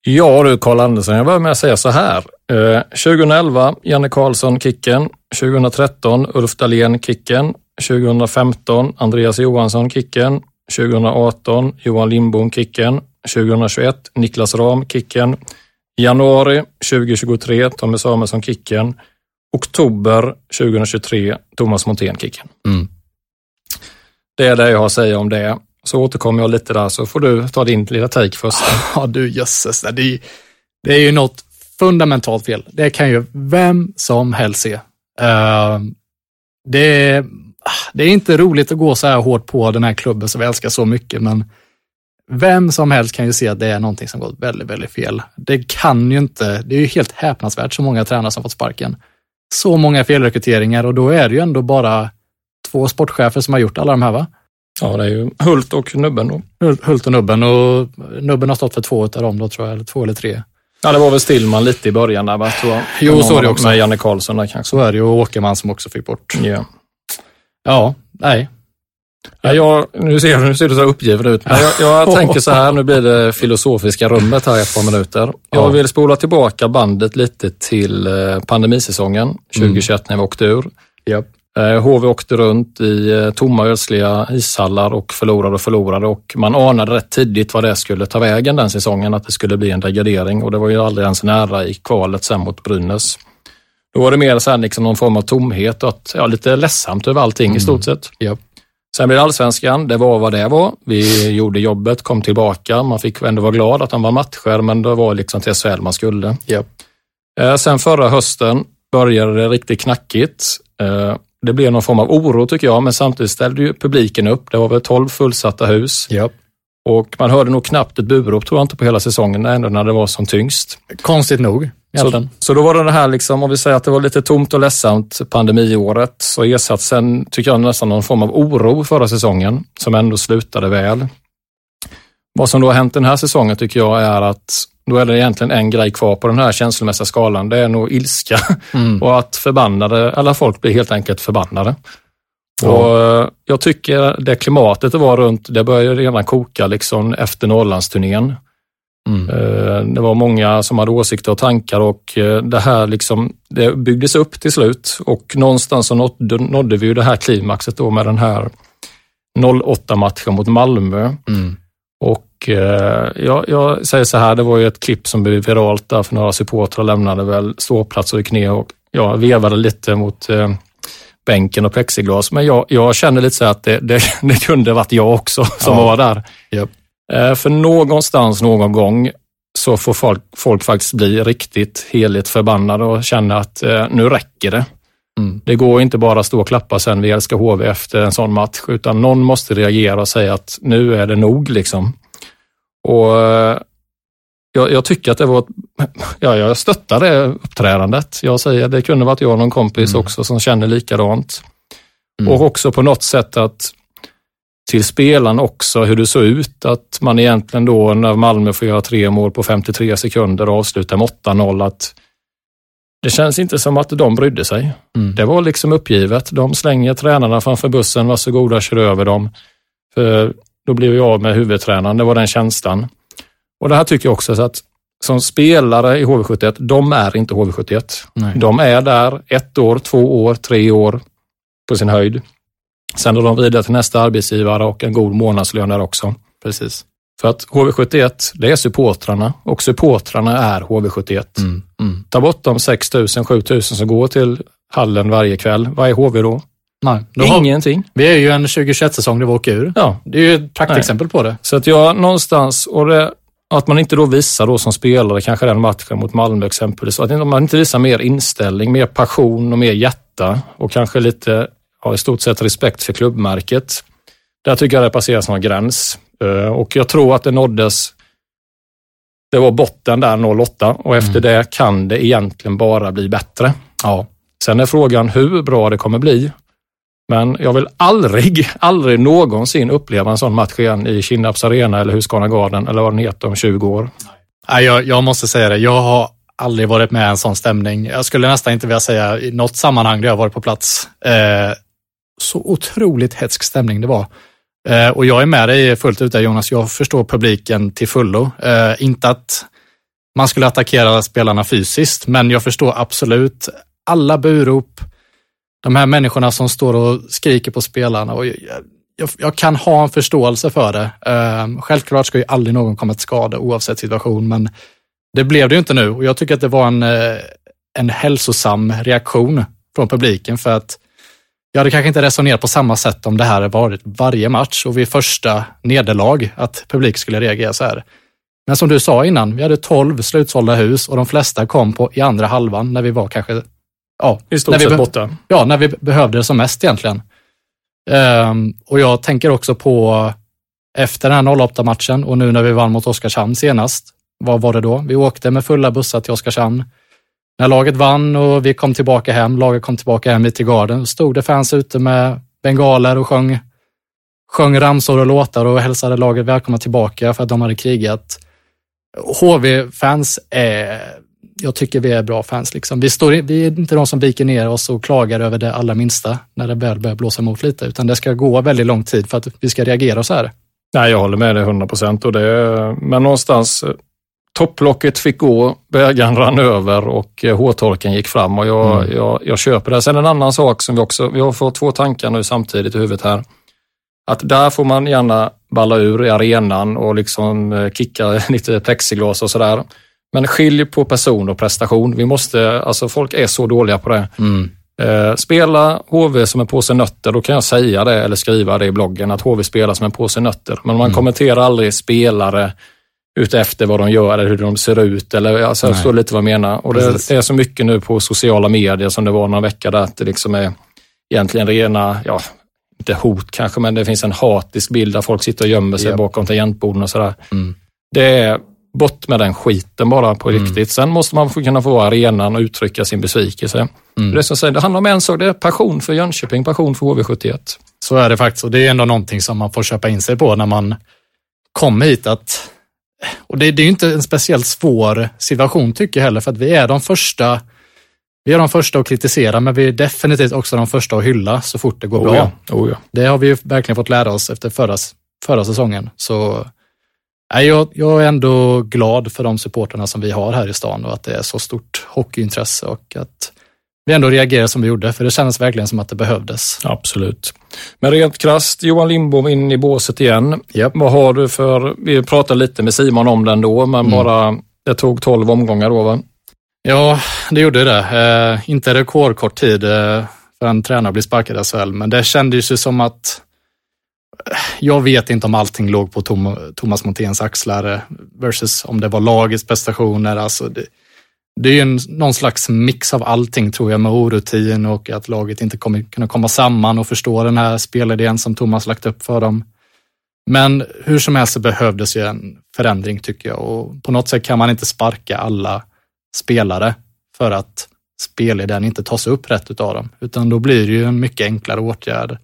Ja du, Karl Andersson, jag börjar med att säga så här. Eh, 2011, Janne Karlsson, Kicken. 2013, Ulf Dahlén, Kicken. 2015, Andreas Johansson, Kicken. 2018, Johan Lindbom, Kicken. 2021, Niklas Ram, Kicken. Januari 2023, Tommy Samuelsson, Kicken. Oktober 2023, Thomas Montén, Kicken. Mm. Det är det jag har att säga om det. Så återkommer jag lite där, så får du ta din lilla take först. Ja du jösses, det, är, det är ju något fundamentalt fel. Det kan ju vem som helst se. Uh, det, ah, det är inte roligt att gå så här hårt på den här klubben som vi älskar så mycket, men vem som helst kan ju se att det är någonting som gått väldigt, väldigt fel. Det kan ju inte, det är ju helt häpnadsvärt så många tränare som fått sparken. Så många felrekryteringar och då är det ju ändå bara två sportchefer som har gjort alla de här va? Ja, det är ju Hult och Nubben då. Hult och Nubben och Nubben har stått för två av dem då tror jag, eller två eller tre. Ja, det var väl Stillman lite i början där va, tror jag. Jo, så är det också. Med Janne Karlsson där kanske. Så är det ju, och Åkerman som också fick bort. Ja. Ja, nej. Ja, jag, nu, ser, nu ser du så uppgiven ut. Jag, jag tänker så här, nu blir det filosofiska rummet här i ett par minuter. Jag vill spola tillbaka bandet lite till eh, pandemisäsongen 2021 mm. när vi åkte ur. Yep. HV åkte runt i eh, tomma ödsliga ishallar och förlorade och förlorade och man anade rätt tidigt vad det skulle ta vägen den säsongen, att det skulle bli en degradering och det var ju aldrig ens nära i kvalet sen mot Brynäs. Då var det mer så här liksom någon form av tomhet och att, ja, lite ledsamt över allting mm. i stort sett. Yep. Sen blev det allsvenskan, det var vad det var. Vi gjorde jobbet, kom tillbaka. Man fick ändå vara glad att han var matcher, men det var liksom till SHL man skulle. Yep. Sen förra hösten började det riktigt knackigt. Det blev någon form av oro tycker jag, men samtidigt ställde ju publiken upp. Det var väl 12 fullsatta hus. Yep. Och man hörde nog knappt ett burop, tror jag inte, på hela säsongen, ändå när det var som tyngst. Konstigt nog. Så, så då var det det här, liksom, om vi säger att det var lite tomt och ledsamt pandemiåret, så ersatt sen, tycker jag, nästan någon form av oro förra säsongen, som ändå slutade väl. Vad som då har hänt den här säsongen tycker jag är att då är det egentligen en grej kvar på den här känslomässiga skalan. Det är nog ilska mm. och att förbannade, alla folk blir helt enkelt förbannade. Ja. Och eh, jag tycker det klimatet det var runt, det började redan koka liksom efter Norrlandsturnén. Mm. Eh, det var många som hade åsikter och tankar och eh, det här liksom, det byggdes upp till slut och någonstans så nådde, nådde vi ju det här klimaxet då med den här 08-matchen mot Malmö. Mm. Och eh, jag, jag, säger så här, det var ju ett klipp som blev viralt där för några supportrar lämnade väl ståplats och gick ner och jag vevade lite mot eh, bänken och plexiglas. Men jag, jag känner lite så att det, det, det kunde varit jag också som ja. var där. Yep. Eh, för någonstans, någon gång, så får folk, folk faktiskt bli riktigt heligt förbannade och känna att eh, nu räcker det. Mm. Det går inte bara att stå och klappa sen vi älskar HV efter en sån match, utan någon måste reagera och säga att nu är det nog. liksom. Och eh, jag, jag, tycker att det var, ja, jag stöttar det uppträdandet. Jag säger det kunde varit jag och någon kompis mm. också som känner likadant. Mm. Och också på något sätt att till spelaren också hur det såg ut. Att man egentligen då när Malmö får göra tre mål på 53 sekunder och avsluta med 8-0 att det känns inte som att de brydde sig. Mm. Det var liksom uppgivet. De slänger tränarna framför bussen, varsågoda kör över dem. För då blir vi av med huvudtränaren, det var den känslan. Och det här tycker jag också så att som spelare i HV71, de är inte HV71. Nej. De är där ett år, två år, tre år på sin höjd. Sen är de vidare till nästa arbetsgivare och en god månadslön där också. Precis. För att HV71, det är supportrarna och supportrarna är HV71. Mm, mm. Ta bort de 6 000, 7 000 som går till hallen varje kväll. Vad är HV då? Nej, har- Ingenting. Vi är ju en 2021-säsong där vi åker ur. Ja. Det är ju ett praktexempel på det. Så att jag någonstans, och det, att man inte då visar då som spelare, kanske den matchen mot Malmö exempelvis, att man inte visar mer inställning, mer passion och mer hjärta och kanske lite, ja, i stort sett respekt för klubbmärket. Där tycker jag det passeras någon gräns. Eh, Och jag tror att det nåddes, det var botten där 08 och efter det kan det egentligen bara bli bättre. Ja. Sen är frågan hur bra det kommer bli. Men jag vill aldrig, aldrig någonsin uppleva en sån match igen i Kinnarps arena eller Husqvarna Garden eller vad den heter om 20 år. Nej, jag, jag måste säga det, jag har aldrig varit med i en sån stämning. Jag skulle nästan inte vilja säga i något sammanhang där jag varit på plats. Eh, så otroligt hetsk stämning det var. Eh, och jag är med dig fullt ut där Jonas, jag förstår publiken till fullo. Eh, inte att man skulle attackera spelarna fysiskt, men jag förstår absolut alla burop, de här människorna som står och skriker på spelarna. Och jag, jag, jag kan ha en förståelse för det. Ehm, självklart ska ju aldrig någon komma till skada oavsett situation, men det blev det ju inte nu och jag tycker att det var en, eh, en hälsosam reaktion från publiken för att jag hade kanske inte resonerat på samma sätt om det här varit varje match och vid första nederlag att publik skulle reagera så här. Men som du sa innan, vi hade 12 slutsålda hus och de flesta kom på i andra halvan när vi var kanske ja, I stort när vi sett borta. Ja, när vi behövde det som mest egentligen. Ehm, och jag tänker också på efter den här 08-matchen och nu när vi vann mot Oskarshamn senast. Vad var det då? Vi åkte med fulla bussar till Oskarshamn. När laget vann och vi kom tillbaka hem, laget kom tillbaka hem hit till Garden, stod det fans ute med bengaler och sjöng, sjöng ramsor och låtar och hälsade laget välkomna tillbaka för att de hade krigat. HV-fans är, jag tycker vi är bra fans. Liksom. Vi, står, vi är inte de som viker ner oss och klagar över det allra minsta när det väl börjar blåsa emot lite, utan det ska gå väldigt lång tid för att vi ska reagera så här. Nej, jag håller med dig 100 procent. Men någonstans, eh, topplocket fick gå, bägaren rann över och eh, hårtorken gick fram och jag, Mm. jag, jag köper det. Sen en annan sak som vi också, vi har fått två tankar nu samtidigt i huvudet här. Att där får man gärna balla ur i arenan och liksom eh, kicka lite plexiglas och sådär. Men skilj på person och prestation. Vi måste, alltså folk är så dåliga på det. Eh, spela HV som en påse nötter, då kan jag säga det eller skriva det i bloggen att HV spelar som en påse nötter. Men man kommenterar aldrig spelare utefter vad de gör eller hur de ser ut. Eller, alltså, jag förstår lite vad jag menar. Och det, det är så mycket nu på sociala medier som det var några vecka där att det liksom är egentligen rena, ja, inte hot kanske, men det finns en hatisk bild där folk sitter och gömmer sig Ja. bakom tangentborden och sådär. Mm. Det är bort med den skiten bara på riktigt. Sen måste man få kunna få vara arenan och uttrycka sin besvikelse. Det, är som säger, det handlar om en sak, det är passion för Jönköping, passion för HV71. Så är det faktiskt och det är ändå någonting som man får köpa in sig på när man kommer hit. Att, och det, det är ju inte en speciellt svår situation tycker jag heller, för att vi är de första vi är de första att kritisera, men vi är definitivt också de första att hylla så fort det går bra. Oh ja. Oh ja. Det har vi ju verkligen fått lära oss efter förra, förra säsongen. Så nej, jag, jag är ändå glad för de supporterna som vi har här i stan och att det är så stort hockeyintresse och att vi ändå reagerar som vi gjorde, för det kändes verkligen som att det behövdes. Absolut. Men rent krasst, Johan Lindbom in i båset igen. Japp. Vad har du för, vi pratade lite med Simon om den då, men bara, det tog 12 omgångar då va? Ja, det gjorde det. Eh, inte rekordkort tid eh, för en tränare att bli sparkad i SHL, men det kändes ju som att jag vet inte om allting låg på Tom, Thomas Monténs axlar versus om det var lagets prestationer. Alltså det, det är ju en, någon slags mix av allting tror jag med orutin och att laget inte kommer kunna komma samman och förstå den här spelidén som Thomas lagt upp för dem. Men hur som helst så behövdes ju en förändring tycker jag och på något sätt kan man inte sparka alla spelare för att spelidén inte tas upp rätt utav dem, utan då blir det ju en mycket enklare åtgärd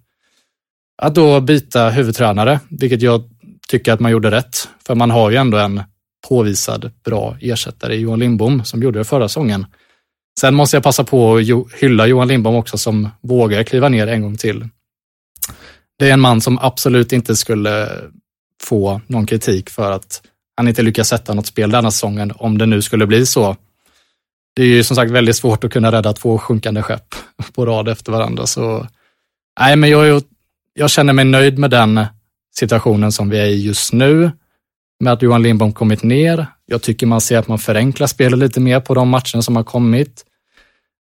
att då byta huvudtränare, vilket jag tycker att man gjorde rätt, för man har ju ändå en påvisad bra ersättare i Johan Lindbom som gjorde det förra säsongen. Sen måste jag passa på att hylla Johan Lindbom också som vågar kliva ner en gång till. Det är en man som absolut inte skulle få någon kritik för att han inte lyckas sätta något spel denna säsongen, om det nu skulle bli så. Det är ju som sagt väldigt svårt att kunna rädda två sjunkande skepp på rad efter varandra. Så, nej, men jag, är jag känner mig nöjd med den situationen som vi är i just nu, med att Johan Lindbom kommit ner. Jag tycker man ser att man förenklar spelet lite mer på de matcherna som har kommit.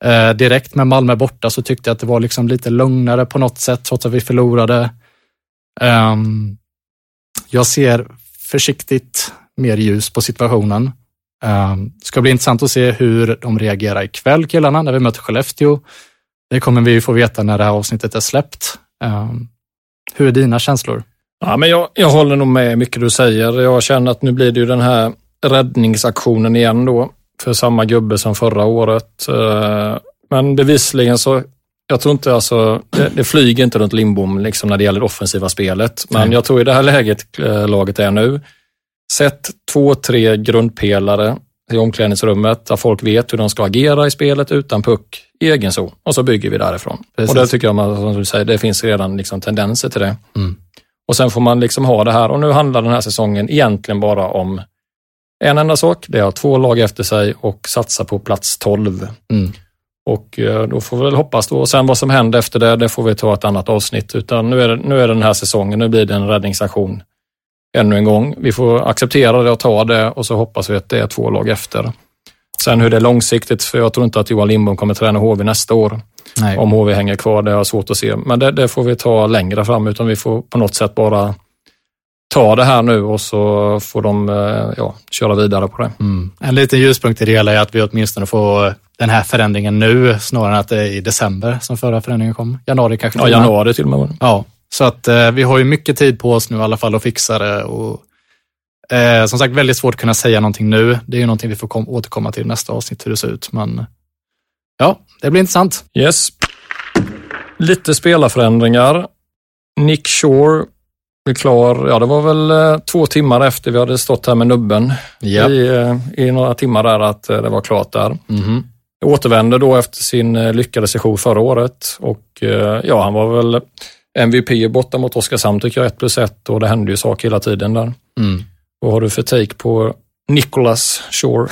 Eh, direkt med Malmö borta så tyckte jag att det var liksom lite lugnare på något sätt, trots att vi förlorade. Um, jag ser försiktigt mer ljus på situationen. Um, ska bli intressant att se hur de reagerar ikväll, killarna, när vi möter Skellefteå. Det kommer vi få veta när det här avsnittet är släppt. Ehm, hur är dina känslor? Ja, men jag, jag håller nog med mycket du säger. Jag känner att nu blir det ju den här räddningsaktionen igen då för samma gubbe som förra året. Eh, men bevisligen så, jag tror inte alltså, det, det flyger inte runt Lindbom liksom när det gäller det offensiva spelet. Men jag tror i det här läget eh, laget är nu, sätt två, tre grundpelare i omklädningsrummet där folk vet hur de ska agera i spelet utan puck i egen zon och så bygger vi därifrån. Precis. Och det tycker jag, man, som du säger, det finns redan liksom tendenser till det. Mm. Och sen får man liksom ha det här och nu handlar den här säsongen egentligen bara om en enda sak. Det är att två lag efter sig och satsa på plats 12. Mm. Och eh, då får vi väl hoppas då. Och sen vad som händer efter det, det får vi ta ett annat avsnitt. Utan nu är det, nu är det den här säsongen, nu blir det en räddningsaktion ännu en gång. Vi får acceptera det och ta det och så hoppas vi att det är två lag efter. Sen hur det är långsiktigt, för jag tror inte att Johan Lindbom kommer träna HV nästa år. Nej. Om HV hänger kvar, det har jag svårt att se. Men det, det, får vi ta längre fram, utan vi får på något sätt bara ta det här nu och så får de eh, ja, köra vidare på det. Mm. En liten ljuspunkt i det hela är att vi åtminstone får den här förändringen nu snarare än att det är i december som förra förändringen kom. Januari kanske? Ja, januari till och med. Ja, så att eh, vi har ju mycket tid på oss nu i alla fall att fixa det. Och, eh, som sagt, väldigt svårt att kunna säga någonting nu. Det är ju någonting vi får kom, återkomma till nästa avsnitt hur det ser ut. Men ja, det blir intressant. Yes. Lite spelarförändringar. Nick Shore blir klar, ja det var väl eh, två timmar efter vi hade stått här med nubben yep. i, eh, i några timmar där att eh, det var klart där. Mm. Återvände då efter sin lyckade session förra året och ja, han var väl MVP borta mot Oskarshamn tycker jag, 1 plus 1 och det hände ju saker hela tiden där. Mm. Vad har du för take på Nicholas Shore?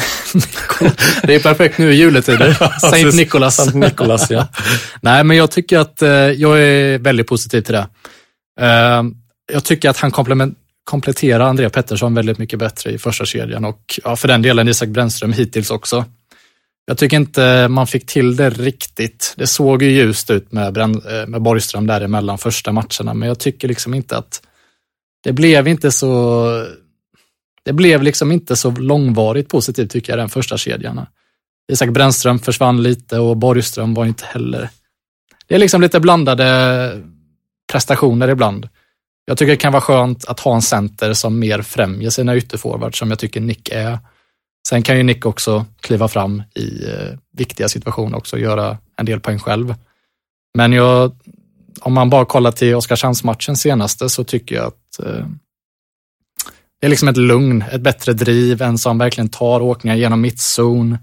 det är perfekt nu i juletider. Saint Nicholas. Saint Nicholas ja. Nej, men jag tycker att jag är väldigt positiv till det jag tycker att han kompletterar André Pettersson väldigt mycket bättre i första kedjan och ja, för den delen Isak Brännström hittills också. Jag tycker inte man fick till det riktigt. Det såg ju ljust ut med, Brän, eh, med Borgström däremellan första matcherna, men jag tycker liksom inte att det blev inte så det blev liksom inte så långvarigt positivt tycker jag, den första kedjan. Isak Brännström försvann lite och Borgström var inte heller... Det är liksom lite blandade prestationer ibland. Jag tycker det kan vara skönt att ha en center som mer främjer sina ytterforwards som jag tycker Nick är. Sen kan ju Nick också kliva fram i eh, viktiga situationer också och göra en del poäng själv. Men jag, om man bara kollar till Oskarshamnsmatchen senaste så tycker jag att eh, det är liksom ett lugn, ett bättre driv, en som verkligen tar åkningar genom mittzon,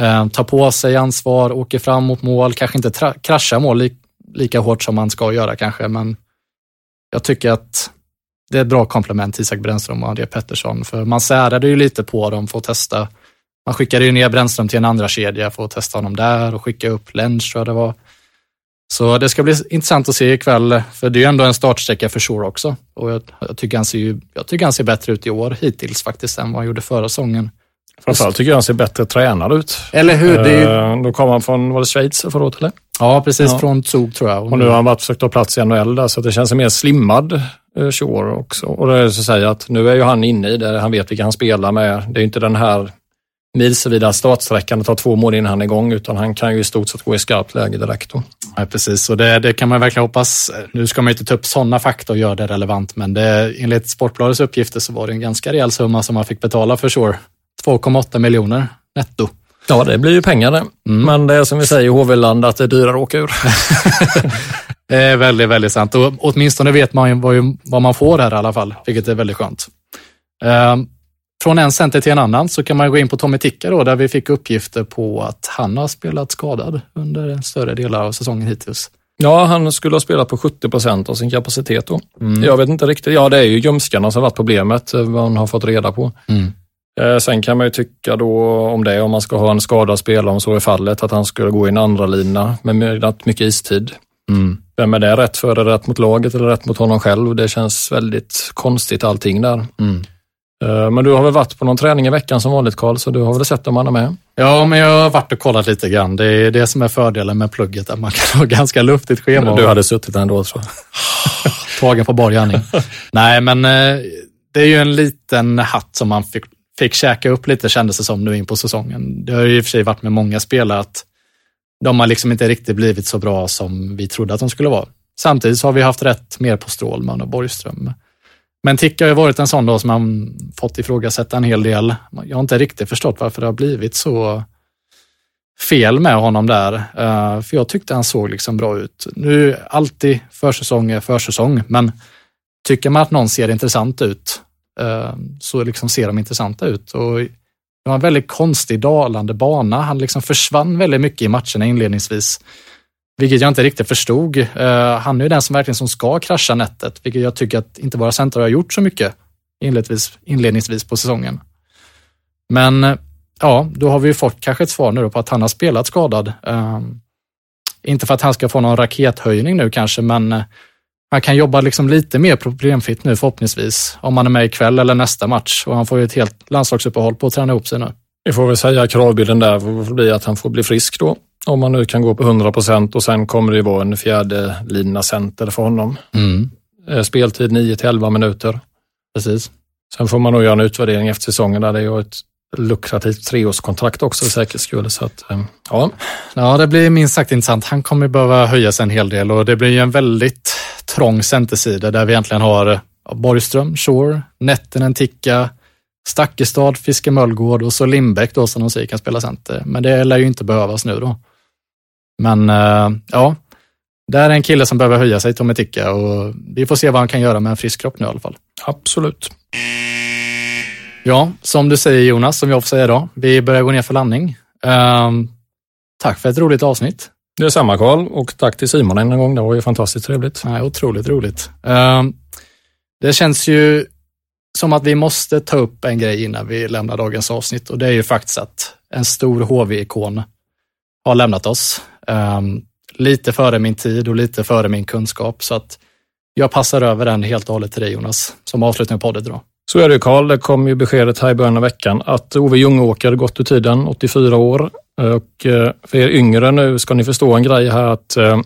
eh, tar på sig ansvar, åker fram mot mål, kanske inte kraschar mål li lika hårt som man ska göra kanske, men jag tycker att det är ett bra komplement till Isak Brännström och André Pettersson, för man särade ju lite på dem för att testa. Man skickade ju ner Brännström till en andra kedja för att testa honom där och skicka upp Lenz tror jag det var. Så det ska bli intressant att se ikväll, för det är ju ändå en startsträcka för Shore också. Och jag, jag, tycker han ser ju, jag tycker han ser bättre ut i år hittills faktiskt än vad han gjorde förra säsongen. Framförallt tycker jag han ser bättre tränad ut. Eller hur? Det ju... Eh, då kom han från, var det Schweiz förra året eller? Ja, precis. Ja. Från Zug tror jag. Och nu har han varit försökt ta plats i NHL där, så det känns mer slimmad eh, Shore också. Och det är så att säga att nu är ju han inne i det, han vet vilka han spelar med. Det är inte den här milsvida startsträckan och ta två mål innan han är igång, utan han kan ju i stort sett gå i skarpt läge direkt. Då. Ja, precis, och det, det, kan man verkligen hoppas. Nu ska man inte ta upp sådana fakta och göra det relevant, men det, enligt Sportbladets uppgifter så var det en ganska rejäl summa som man fick betala för Shore. 2,8 miljoner netto. Ja, det blir ju pengar det. Mm. Men det är som vi säger i HV-land att det är dyrare att åka ur. det är väldigt, väldigt sant. Och åtminstone vet man ju vad, man får här i alla fall, vilket är väldigt skönt. Ehm, från en center till en annan så kan man gå in på Tommy Ticka då, där vi fick uppgifter på att han har spelat skadad under större delar av säsongen hittills. Ja, han skulle ha spelat på 70 procent av sin kapacitet då. Mm. Jag vet inte riktigt. Ja, det är ju ljumskarna som varit problemet, vad man har fått reda på. Mm. Eh, sen kan man ju tycka då om det, om man ska ha en skadad spelare, om så är fallet, att han skulle gå i en andra lina med rätt mycket istid. Mm. Vem är det rätt för? Är det rätt mot laget eller rätt mot honom själv? Det känns väldigt konstigt allting där. Mm. Eh, Men du har väl varit på någon träning i veckan som vanligt Karl, så du har väl sett om han är med? Ja, men jag har varit och kollat lite grann. Det är det som är fördelen med plugget, att man kan ha ganska luftigt schema. Du hade suttit ändå tror jag. Tagen på bar gärning. Nej, men eh, det är ju en liten hatt som man fick, fick käka upp lite kändes det som nu in på säsongen. Det har ju i och för sig varit med många spelare att de har liksom inte riktigt blivit så bra som vi trodde att de skulle vara. Samtidigt så har vi haft rätt mer på Strålman och Borgström. Men Ticka har ju varit en sån då som man fått ifrågasätta en hel del. Jag har inte riktigt förstått varför det har blivit så fel med honom där. Eh, för jag tyckte han såg liksom bra ut. Nu alltid försäsong är försäsong, men tycker man att någon ser intressant ut Eh, så liksom ser de intressanta ut. Och det var en väldigt konstig dalande bana. Han liksom försvann väldigt mycket i matcherna inledningsvis. Vilket jag inte riktigt förstod. Eh, han är ju den som verkligen som ska krascha nätet, vilket jag tycker att inte våra centrar har gjort så mycket inledningsvis, inledningsvis på säsongen. Men eh, ja, då har vi ju fått kanske ett svar nu på att han har spelat skadad. Inte för att han ska få någon rakethöjning nu kanske, men han kan jobba liksom lite mer problemfritt nu förhoppningsvis, om han är med ikväll eller nästa match. Och han får ju ett helt landslagsuppehåll på att träna ihop sig nu. Vi får väl säga kravbilden där får bli att han får bli frisk då. Om man nu kan gå på 100 procent och sen kommer det vara en fjärde lina center för honom. Mm. Eh, Speltid 9 till 11 minuter. Precis. Sen får man nog göra en utvärdering efter säsongen där det är ju ett lukrativt treårskontrakt också för säkerhets skull. Så att, eh, ja. Ja, det blir minst sagt intressant. Han kommer behöva höja sig en hel del och det blir en väldigt trång centersida där vi egentligen har Borgström, Shore, Nettinen, Ticka, Stakkestad, Fiske Möllgård och så Lindbäck då som de säger kan spela center. Men det lär ju inte behövas nu då. Men eh, ja, det är en kille som behöver höja sig, Tommy Ticka och vi får se vad han kan göra med en frisk kropp nu i alla fall. Absolut. Ja, som du säger Jonas, som jag får säga idag, vi börjar gå ner för landning. Ehm, tack för ett roligt avsnitt. Det är samma Karl och tack till Simon en gång. Det var ju fantastiskt trevligt. Nej, otroligt roligt. Ehm, det känns ju som att vi måste ta upp en grej innan vi lämnar dagens avsnitt och det är ju faktiskt att en stor HV-ikon har lämnat oss. Ehm, lite före min tid och lite före min kunskap så att jag passar över den helt och hållet till dig Jonas, som avslutning på podden idag. Så är det Karl. Det kom ju beskedet här i början av veckan att Ove Ljungåker gått ur tiden, 84 år. Och eh, för er yngre nu ska ni förstå en grej här att eh,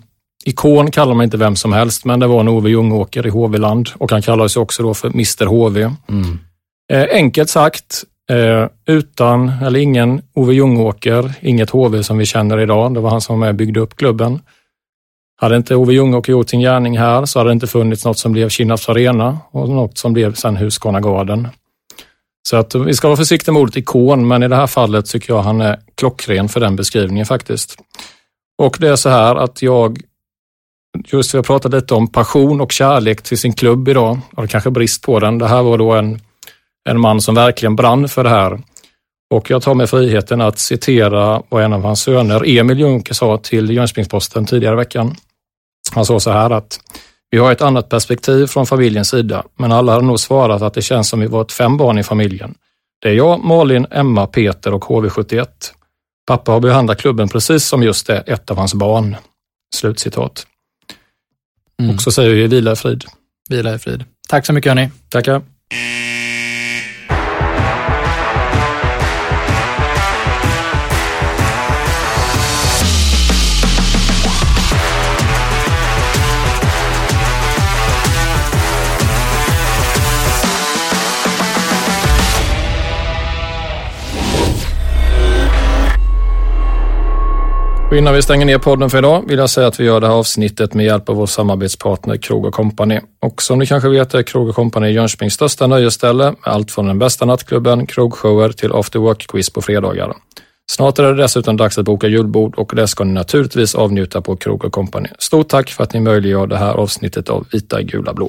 ikon kallar man inte vem som helst, men det var en Ove Ljungåker i HV-land och han kallades också då för Mr HV. Eh, enkelt sagt, utan eller ingen Ove Ljungåker, inget HV som vi känner idag. Det var han som var med och byggde upp klubben. Hade inte Ove Ljungåker gjort sin gärning här så hade det inte funnits något som blev Kinnarps Arena och något som blev sen Husqvarna Garden. Så att vi ska vara försiktiga med ordet ikon, men i det här fallet tycker jag han är klockren för den beskrivningen faktiskt. Och det är så här att jag, just vi har pratat lite om passion och kärlek till sin klubb idag, och kanske brist på den. Det här var då en, en man som verkligen brann för det här. Och jag tar mig friheten att citera vad en av hans söner, Emil Juncker, sa till Jönköpings-Posten tidigare i veckan. Han sa så här att vi har ett annat perspektiv från familjens sida, men alla har nog svarat att det känns som vi varit fem barn i familjen. Det är jag, Malin, Emma, Peter och HV71. Pappa har behandlat klubben precis som just det, ett av hans barn. Slutcitat. Mm. Och så säger vi vila i frid. Vila i frid. Tack så mycket hörni. Tackar. Och innan vi stänger ner podden för idag vill jag säga att vi gör det här avsnittet med hjälp av vår samarbetspartner Krog Company. Och som ni kanske vet är Krog Company Jönköpings största nöjesställe med allt från den bästa nattklubben, krogshower till after work-quiz på fredagar. Snart är det dessutom dags att boka julbord och det ska ni naturligtvis avnjuta på Krog Company. Stort tack för att ni möjliggör det här avsnittet av Vita, gula, blå.